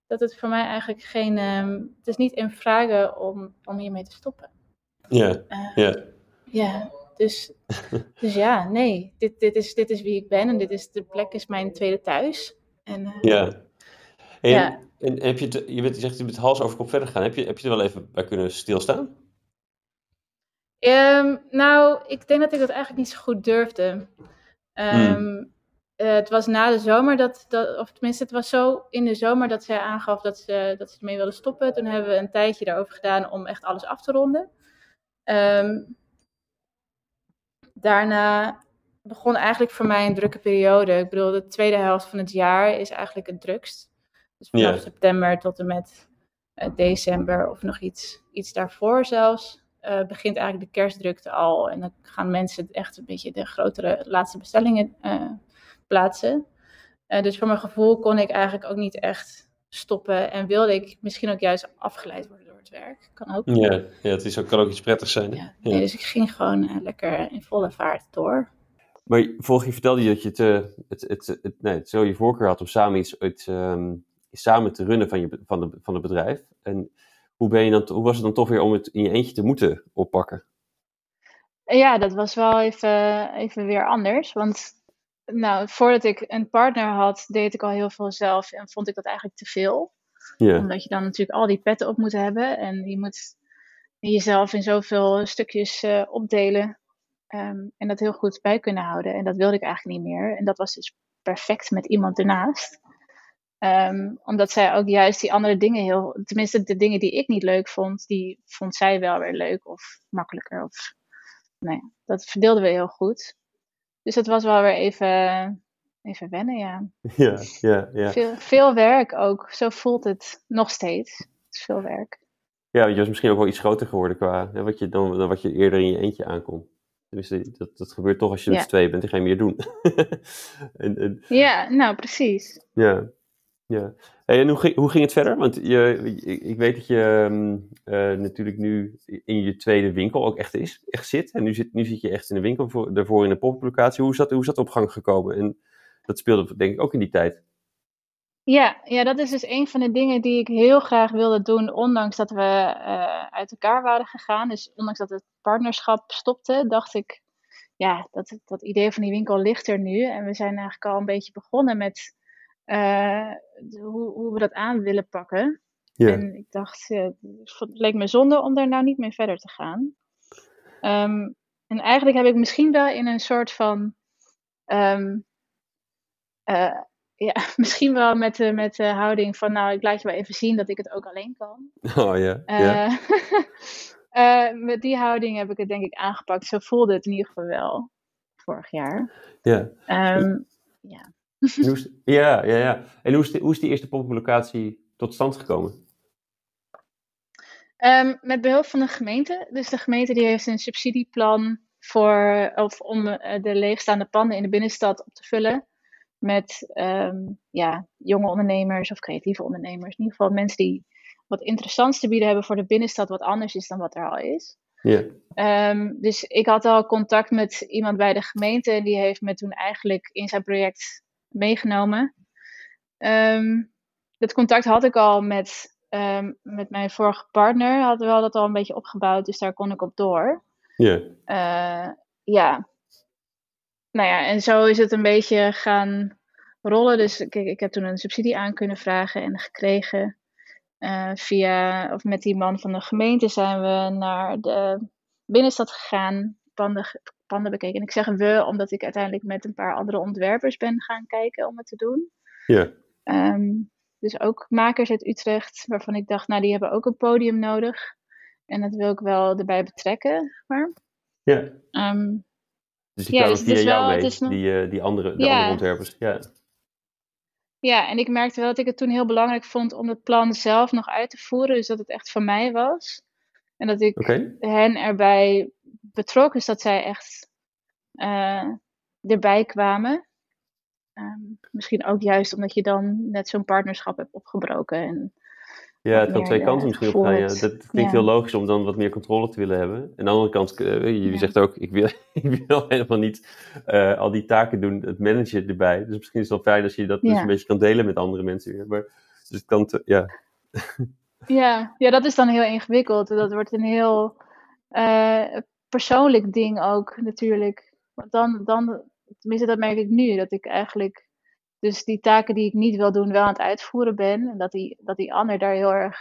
dat het voor mij eigenlijk geen, ehm, het is niet in vragen om, om hiermee te stoppen. Ja, Eh, ja. ja, dus, dus ja, nee, dit, dit, is, dit is wie ik ben en dit is, de plek is mijn tweede thuis. En, eh, Ja. En, Ja. en heb je, het, je, bent, je zegt je bent hals over kop verder gegaan. Heb je, heb je er wel even bij kunnen stilstaan? Ehm, nou, ik denk dat ik dat eigenlijk niet zo goed durfde. Ehm, eh, het was na de zomer dat, dat, of tenminste, het was zo in de zomer dat zij aangaf dat ze, dat ze ermee wilde stoppen. Toen hebben we een tijdje daarover gedaan om echt alles af te ronden. Ehm, daarna begon eigenlijk voor mij een drukke periode. Ik bedoel, de tweede helft van het jaar is eigenlijk het drukst. Dus vanaf september tot en met eh, december of nog iets, iets daarvoor zelfs, eh, begint eigenlijk de kerstdrukte al. En dan gaan mensen echt een beetje de grotere laatste bestellingen eh, plaatsen. Dus voor mijn gevoel kon ik eigenlijk ook niet echt stoppen. En wilde ik misschien ook juist afgeleid worden door het werk. Kan ook. Ja, ja het is ook, kan ook iets prettigs zijn. Ja, nee, dus ik ging gewoon lekker in volle vaart door. Maar je- vorige keer vertelde je dat je het, het, het, het, nee, het zo je voorkeur had om samen iets ehm, samen te runnen van, je, van, de, van het bedrijf. En hoe, ben je dan, hoe was het dan toch weer om het in je eentje te moeten oppakken? Ja, dat was wel even, even weer anders. Want nou, voordat ik een partner had, deed ik al heel veel zelf en vond ik dat eigenlijk te veel. Ja, Omdat je dan natuurlijk al die petten op moet hebben. En je moet jezelf in zoveel stukjes eh, opdelen. ehm, en dat heel goed bij kunnen houden. En dat wilde ik eigenlijk niet meer. En dat was dus perfect met iemand ernaast. Ehm, omdat zij ook juist die andere dingen heel... Tenminste, de dingen die ik niet leuk vond, die vond zij wel weer leuk of makkelijker. Of, nou ja, dat verdeelden we heel goed. Dus dat was wel weer even, even wennen, ja. ja, ja. ja. Veel, veel werk ook. Zo voelt het nog steeds. Het is veel werk. Ja, want je was misschien ook wel iets groter geworden qua hè, wat je, dan, dan wat je eerder in je eentje aankon. Tenminste, dat, dat gebeurt toch als je met Ja. tweeën bent en ga je meer doen. en, en, Ja, nou precies. ja, ja. En hoe ging, hoe ging het verder? Want je, ik, weet dat je ehm, eh, natuurlijk nu in je tweede winkel ook echt, is, echt zit. En nu zit, nu zit je echt in de winkel, voor, daarvoor in een poplocatie. Hoe is, dat, hoe is dat op gang gekomen? En dat speelde denk ik ook in die tijd. Ja, ja, dat is dus een van de dingen die ik heel graag wilde doen, ondanks dat we eh, uit elkaar waren gegaan. Dus ondanks dat het partnerschap stopte, dacht ik, ja, dat, dat idee van die winkel ligt er nu. En we zijn eigenlijk al een beetje begonnen met eh, hoe, hoe we dat aan willen pakken. Ja, En ik dacht, het leek me zonde om daar nou niet mee verder te gaan. Ehm, en eigenlijk heb ik misschien wel in een soort van. ehm, eh, ja, misschien wel met de, met de houding van, nou, ik laat je wel even zien dat ik het ook alleen kan. oh ja. ja. Eh, met die houding heb ik het denk ik aangepakt. Zo voelde het in ieder geval wel vorig jaar. ja. Ehm, hoe is, ja, ja, ja. En hoe is, die, hoe is die eerste poplocatie tot stand gekomen? Ehm, met behulp van de gemeente. Dus de gemeente die heeft een subsidieplan voor, of om eh, de leegstaande panden in de binnenstad op te vullen. Met ehm, ja, jonge ondernemers of creatieve ondernemers. In ieder geval mensen die wat interessants te bieden hebben voor de binnenstad, wat anders is dan wat er al is. Ja, Ehm, dus ik had al contact met iemand bij de gemeente en die heeft me toen eigenlijk in zijn project meegenomen. Ehm, dat contact had ik al met, ehm, met mijn vorige partner, hadden we dat al een beetje opgebouwd, dus daar kon ik op door. ja, Eh, ja. Nou ja, en zo is het een beetje gaan rollen. Dus kijk, ik heb toen een subsidie aan kunnen vragen en gekregen. Eh, via, of met die man van de gemeente zijn we naar de binnenstad gegaan, panden, panden bekeken. En ik zeg we, omdat ik uiteindelijk met een paar andere ontwerpers ben gaan kijken om het te doen. ja. Ehm, dus ook makers uit Utrecht, waarvan ik dacht, nou die hebben ook een podium nodig. En dat wil ik wel erbij betrekken. Maar. ja. Ehm, Dus die Ja, kwamen dus via jou wel- mee, nog- die, eh, die andere, de Ja. andere ontwerpers. Ja, ja, en ik merkte wel dat ik het toen heel belangrijk vond om het plan zelf nog uit te voeren. Dus dat het echt van mij was. En dat ik hen erbij betrok. Dus dat zij echt eh, erbij kwamen. Ehm, misschien ook juist omdat je dan net zo'n partnerschap hebt opgebroken. En, Ja, het kan twee eh, kanten misschien op gaan. Ja. Dat klinkt Ja. heel logisch om dan wat meer controle te willen hebben. Aan de andere kant, eh, je Ja. zegt ook, ik wil, ik wil helemaal niet eh, al die taken doen, het managen erbij. Dus misschien is het wel fijn als je dat dus een beetje kan delen met andere mensen weer. Maar Dus het kan, te- ja. Ja, ja, dat is dan heel ingewikkeld. Dat wordt een heel eh, persoonlijk ding ook natuurlijk. Want dan, dan, tenminste dat merk ik nu, dat ik eigenlijk dus die taken die ik niet wil doen wel aan het uitvoeren ben. En dat die, dat die ander daar heel erg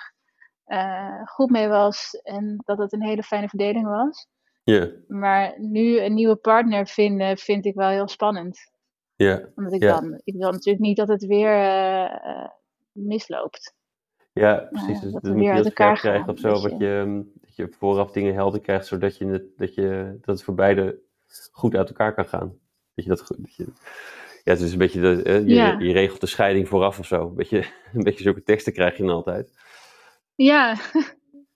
eh, goed mee was en dat het een hele fijne verdeling was. Ja, Maar nu een nieuwe partner vinden vind ik wel heel spannend. ja. Omdat ik dan, ik wil natuurlijk niet dat het weer eh, eh, misloopt. Ja, precies. ja, dus dat moet je heel scherp krijgen of zo. Wat je. ehm, dat je vooraf dingen helder krijgt, zodat je het, dat je, dat het voor beide goed uit elkaar kan gaan. Dat je dat goed. Dat je, ja, het is een beetje. De, eh, je, Ja. je regelt de scheiding vooraf of zo. Een beetje, een beetje zulke teksten krijg je dan altijd. Ja,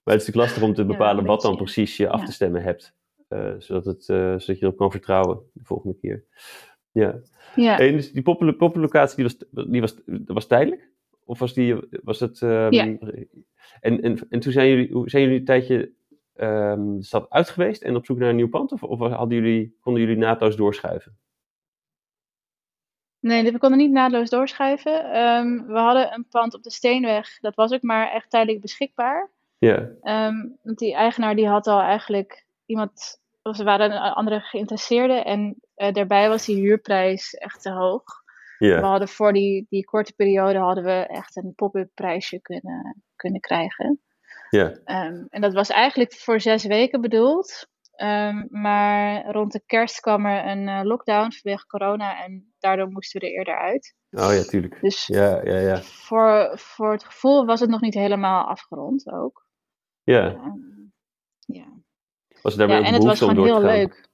Maar het is natuurlijk lastig om te bepalen wat dan precies je af te stemmen hebt. eh, zodat, het, eh, zodat je erop kan vertrouwen de volgende keer. Ja. ja. En dus die poppen- poppenlocatie die was, die was, dat was tijdelijk? Of was, die, was het... ehm, Ja. En, en, en toen zijn jullie, hoe- zijn jullie een tijdje ehm, de stad uit geweest en op zoek naar een nieuw pand? Of, of hadden jullie, konden jullie naadloos doorschuiven? Nee, we konden niet naadloos doorschuiven. Ehm, we hadden een pand op de Steenweg. Dat was ook maar echt tijdelijk beschikbaar. Ja, want die eigenaar die had al eigenlijk iemand, of ze waren een andere geïnteresseerde. En eh, daarbij was die huurprijs echt te hoog. We hadden voor die, die korte periode hadden we echt een pop-up prijsje kunnen, kunnen krijgen. ja, Ehm, en dat was eigenlijk voor zes weken bedoeld. Ehm, maar rond de kerst kwam er een eh, lockdown vanwege corona en daardoor moesten we er eerder uit. oh ja, tuurlijk. Dus Ja, ja, ja. voor, voor het gevoel was het nog niet helemaal afgerond ook. Ja, Ehm, ja. was er daarmee ja, en het was gewoon heel leuk.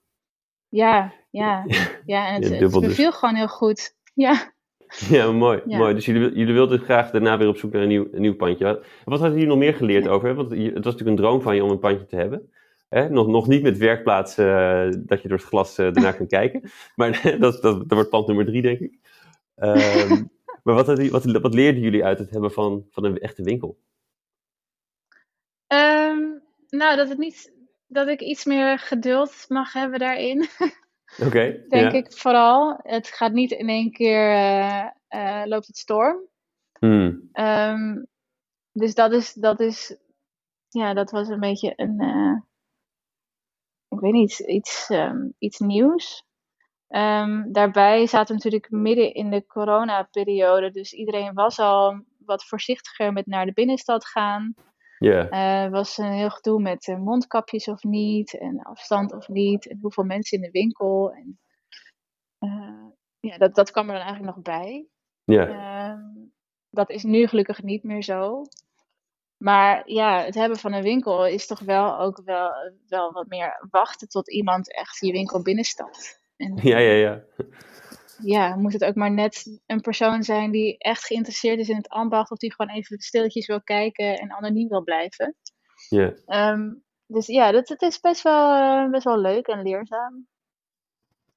Ja, ja, ja. En het, het dus. beviel gewoon heel goed. Ja. Ja, mooi. Ja. mooi. Dus jullie, jullie wilden graag daarna weer op zoek naar een nieuw, een nieuw pandje. Wat, wat hadden jullie nog meer geleerd Ja. over? hè? Want het was natuurlijk een droom van je om een pandje te hebben. Hè? Nog, nog niet met werkplaats eh, dat je door het glas eh ernaar kan kijken. Maar dat, dat, dat wordt pand nummer drie, denk ik. Ehm, maar wat, hadden, wat, wat leerden jullie uit het hebben van, van een echte winkel? Ehm, nou, dat, het niet, dat ik iets meer geduld mag hebben daarin. Oké. denk ja. ik vooral. Het gaat niet in één keer eh, eh, loopt het storm. Hmm. Ehm, dus dat is, dat is, ja, dat was een beetje een, eh, ik weet niet, iets, ehm, iets nieuws. Ehm, daarbij zaten we natuurlijk midden in de coronaperiode, dus iedereen was al wat voorzichtiger met naar de binnenstad gaan. Ja. Er was een heel gedoe met eh, mondkapjes of niet, en afstand of niet, en hoeveel mensen in de winkel. En, eh, ja, dat, dat kwam er dan eigenlijk nog bij. Ja. Ehm, dat is nu gelukkig niet meer zo. Maar ja, het hebben van een winkel is toch wel ook wel, wel wat meer wachten tot iemand echt je winkel binnenstapt. En Ja, ja, ja. Ja, moet het ook maar net een persoon zijn die echt geïnteresseerd is in het ambacht, of die gewoon even stilletjes wil kijken en anoniem wil blijven. ja. Ehm, dus ja, dat, het is best wel, eh, best wel leuk en leerzaam.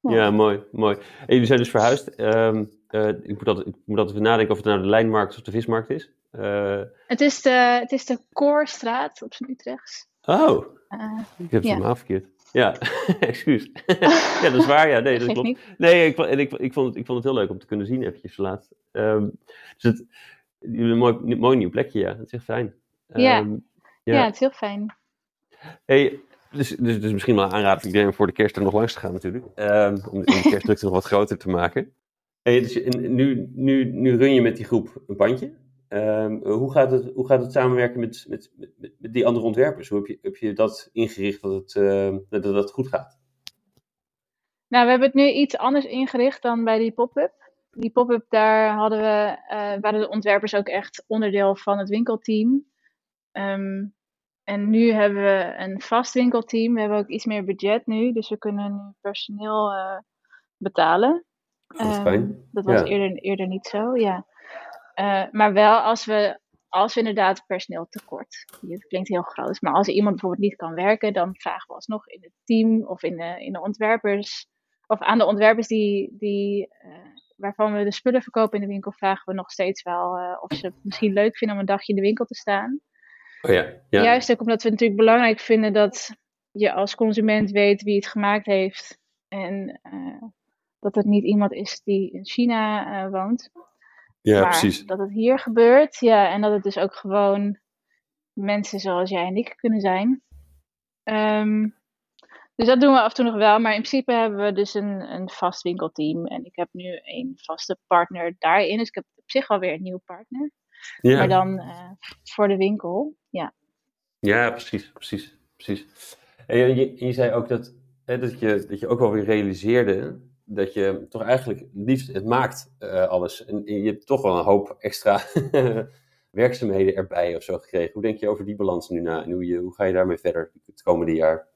Ja. Ja, mooi, mooi. En jullie zijn dus verhuisd. Ehm, eh, ik, moet altijd, ik moet altijd even nadenken of het nou de lijnmarkt of de vismarkt is. Eh, Het, is de, het is de Koorstraat op zijn Utrechts. oh, ik heb het Ja. helemaal verkeerd. Ja, excuus. ja, dat is waar. Ja, nee, dat klopt. niet. Nee, ik, vond- en ik, ik, vond het, ik vond het heel leuk om te kunnen zien eventjes laatst. Ehm dus het, een mooi, mooi nieuw plekje, ja. Dat is echt fijn. Ja. Ehm, Ja. ja. het is heel fijn. Hey, dus, dus, dus misschien wel een aanrader voor iedereen om voor de kerst er nog langs te gaan natuurlijk. Ehm, om, om de kerstdrukte nog wat groter te maken. Hey, dus nu, nu, nu run je met die groep een pandje. Ehm, hoe, gaat het, hoe gaat het samenwerken met, met, met, met die andere ontwerpers? Hoe heb je, heb je dat ingericht dat het, ehm, dat, dat goed gaat? Nou, we hebben het nu iets anders ingericht dan bij die pop-up. Die pop-up, daar hadden we, eh, waren de ontwerpers ook echt onderdeel van het winkelteam. Ehm, en nu hebben we een vast winkelteam. We hebben ook iets meer budget nu, dus we kunnen nu personeel eh, betalen. Dat is fijn. Dat was Ja. eerder, eerder niet zo, ja. Eh, maar wel als we, als we inderdaad personeel tekort. Het klinkt heel groot, maar als iemand bijvoorbeeld niet kan werken, dan vragen we alsnog in het team of in de, in de ontwerpers, of aan de ontwerpers die, die, eh, waarvan we de spullen verkopen in de winkel, vragen we nog steeds wel eh, of ze het misschien leuk vinden om een dagje in de winkel te staan. Oh ja, ja. Juist ook omdat we het natuurlijk belangrijk vinden dat je als consument weet wie het gemaakt heeft. En dat het niet iemand is die in China woont. Ja, maar precies. dat het hier gebeurt, ja, en dat het dus ook gewoon mensen zoals jij en ik kunnen zijn. Ehm, dus dat doen we af en toe nog wel, maar in principe hebben we dus een, een vast winkelteam. En ik heb nu een vaste partner daarin, dus ik heb op zich alweer een nieuwe partner. Ja, Maar dan eh, voor de winkel, ja. ja precies, precies, precies. En je, je, je zei ook dat, hè, dat, je, dat je ook wel weer realiseerde dat je toch eigenlijk liefst het maakt eh, alles. En je hebt toch wel een hoop extra werkzaamheden erbij of zo gekregen. Hoe denk je over die balans nu na en hoe, je, hoe ga je daarmee verder het komende jaar?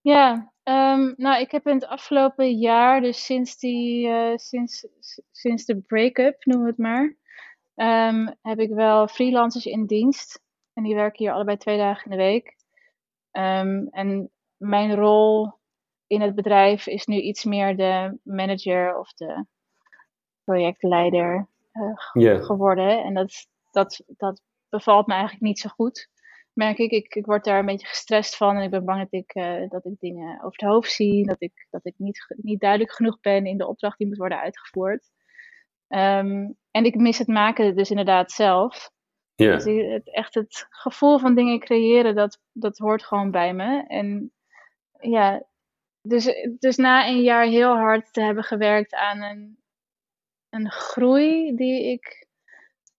Ja, ehm, nou, ik heb in het afgelopen jaar, dus sinds, die, eh, sinds, sinds de break-up, noemen we het maar, ehm, heb ik wel freelancers in dienst. En die werken hier allebei twee dagen in de week. Ehm, en mijn rol in het bedrijf is nu iets meer de manager of de projectleider eh, geworden. En dat, dat, dat bevalt me eigenlijk niet zo goed. Merk ik, ik, ik word daar een beetje gestrest van en ik ben bang dat ik, eh, dat ik dingen over het hoofd zie. Dat ik, dat ik niet, niet duidelijk genoeg ben in de opdracht die moet worden uitgevoerd. Ehm, en ik mis het maken dus inderdaad zelf. ja, Dus het, echt het gevoel van dingen creëren, dat, dat hoort gewoon bij me. En ja, dus, dus na een jaar heel hard te hebben gewerkt aan een, een groei die ik,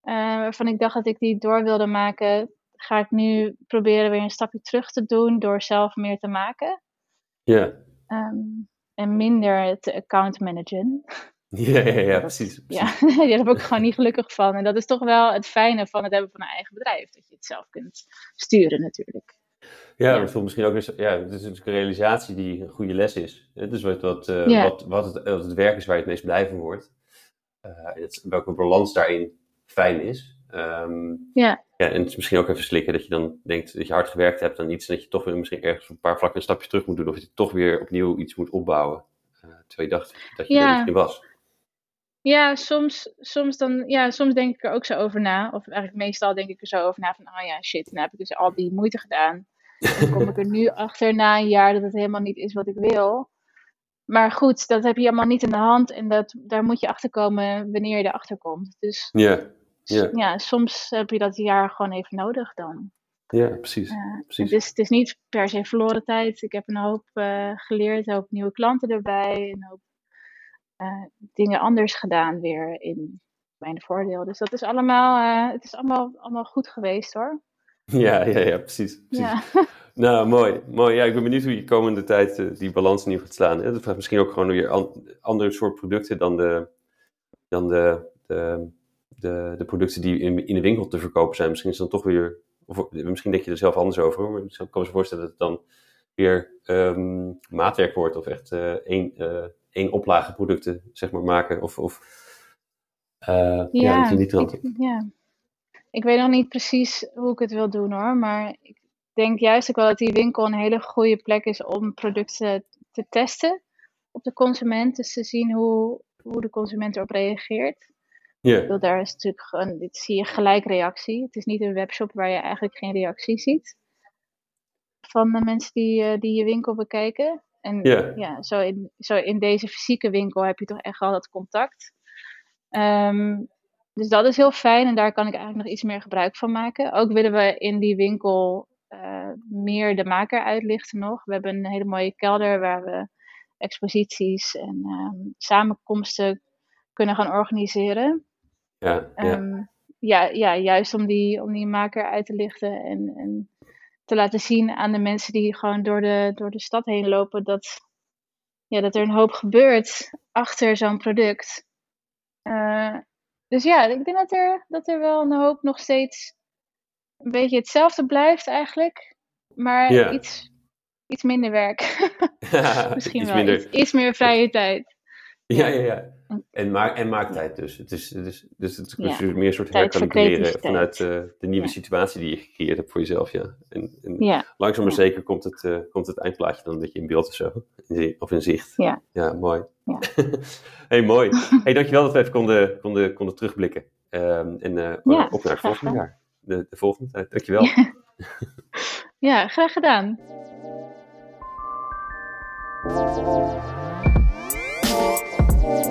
eh, waarvan ik dacht dat ik die door wilde maken, ga ik nu proberen weer een stapje terug te doen door zelf meer te maken. ja. Ehm, en minder te account managen. Ja, ja, ja, Dat- precies. Ja, precies. daar ben ik gewoon niet gelukkig van. En dat is toch wel het fijne van het hebben van een eigen bedrijf. Dat je het zelf kunt sturen natuurlijk. Ja, Ja. voelt misschien ook eens, ja, het is natuurlijk een realisatie die een goede les is. Het is wat, wat, eh, Ja. wat, wat, het, wat het werk is waar je het meest blij van wordt. Eh, het, welke balans daarin fijn is. Ehm, Ja. ja, en het is misschien ook even slikken dat je dan denkt dat je hard gewerkt hebt aan iets en dat je toch weer misschien ergens een paar vlakken een stapje terug moet doen. Of dat je toch weer opnieuw iets moet opbouwen. Eh, terwijl je dacht dat je er misschien was. Ja, soms, soms, dan, ja, soms denk ik er ook zo over na. Of eigenlijk meestal denk ik er zo over na van, oh ja, shit, nou heb ik dus al die moeite gedaan. Dan kom ik er nu achter na een jaar dat het helemaal niet is wat ik wil. Maar goed, dat heb je allemaal niet in de hand en dat, daar moet je achter komen wanneer je erachter komt. Dus Ja, s- Ja. ja, soms heb je dat jaar gewoon even nodig dan. ja precies. Ja, precies. Het is, het is niet per se verloren tijd. Ik heb een hoop eh, geleerd, een hoop nieuwe klanten erbij, een hoop eh, dingen anders gedaan weer in mijn voordeel. Dus dat is allemaal, eh, het is allemaal, allemaal goed geweest hoor. Ja, ja, ja, precies. precies. Ja. Nou, mooi. mooi. Ja, ik ben benieuwd hoe je komende tijd eh, die balans nieuw gaat slaan. Hè? Dat vraagt misschien ook gewoon weer an andere soort producten dan de, dan de, de, de, de producten die in, in de winkel te verkopen zijn. Misschien is dan toch weer, of misschien denk je er zelf anders over, hoor, maar ik kan me voorstellen dat het dan weer ehm, maatwerk wordt of echt eh, één, eh, één oplage producten zeg maar maken. Of, of ja, je niet ja. Ik weet nog niet precies hoe ik het wil doen hoor, maar ik denk juist ook wel dat die winkel een hele goede plek is om producten te testen op de consument. Dus te zien hoe, hoe de consument erop reageert. Ik bedoel, daar is natuurlijk gewoon, dit zie je gelijk reactie. Het is niet een webshop waar je eigenlijk geen reactie ziet van de mensen die, eh, die je winkel bekijken. En Ja. ja, zo, in, zo in deze fysieke winkel heb je toch echt wel dat contact. Ehm, dus dat is heel fijn en daar kan ik eigenlijk nog iets meer gebruik van maken. Ook willen we in die winkel eh, meer de maker uitlichten nog. We hebben een hele mooie kelder waar we exposities en ehm, samenkomsten kunnen gaan organiseren. ja, ja. Ehm, ja, ja, juist om die, om die maker uit te lichten en, en te laten zien aan de mensen die gewoon door de, door de stad heen lopen dat, ja, dat er een hoop gebeurt achter zo'n product. Eh, dus ja, ik denk dat er, dat er wel een hoop nog steeds een beetje hetzelfde blijft eigenlijk, maar Ja. iets, iets minder werk. Misschien Iets wel, minder. iets, iets meer vrije tijd. Ja, ja, ja. En, maak, en maaktijd dus. Het is, het is, dus het is Ja. meer een soort herkalibreren vanuit eh, de nieuwe Ja. situatie die je gecreëerd hebt voor jezelf. Ja. En, en Ja, langzaam maar zeker komt het, eh, komt het eindplaatje dan een beetje in beeld of zo. In Of in zicht. Ja. Ja, mooi. Ja. hey, mooi. hey, dankjewel dat we even konden, konden, konden terugblikken. Ehm, en eh, Ja, op naar het volgende jaar. De, de volgende tijd. Dankjewel. Ja. ja, graag gedaan.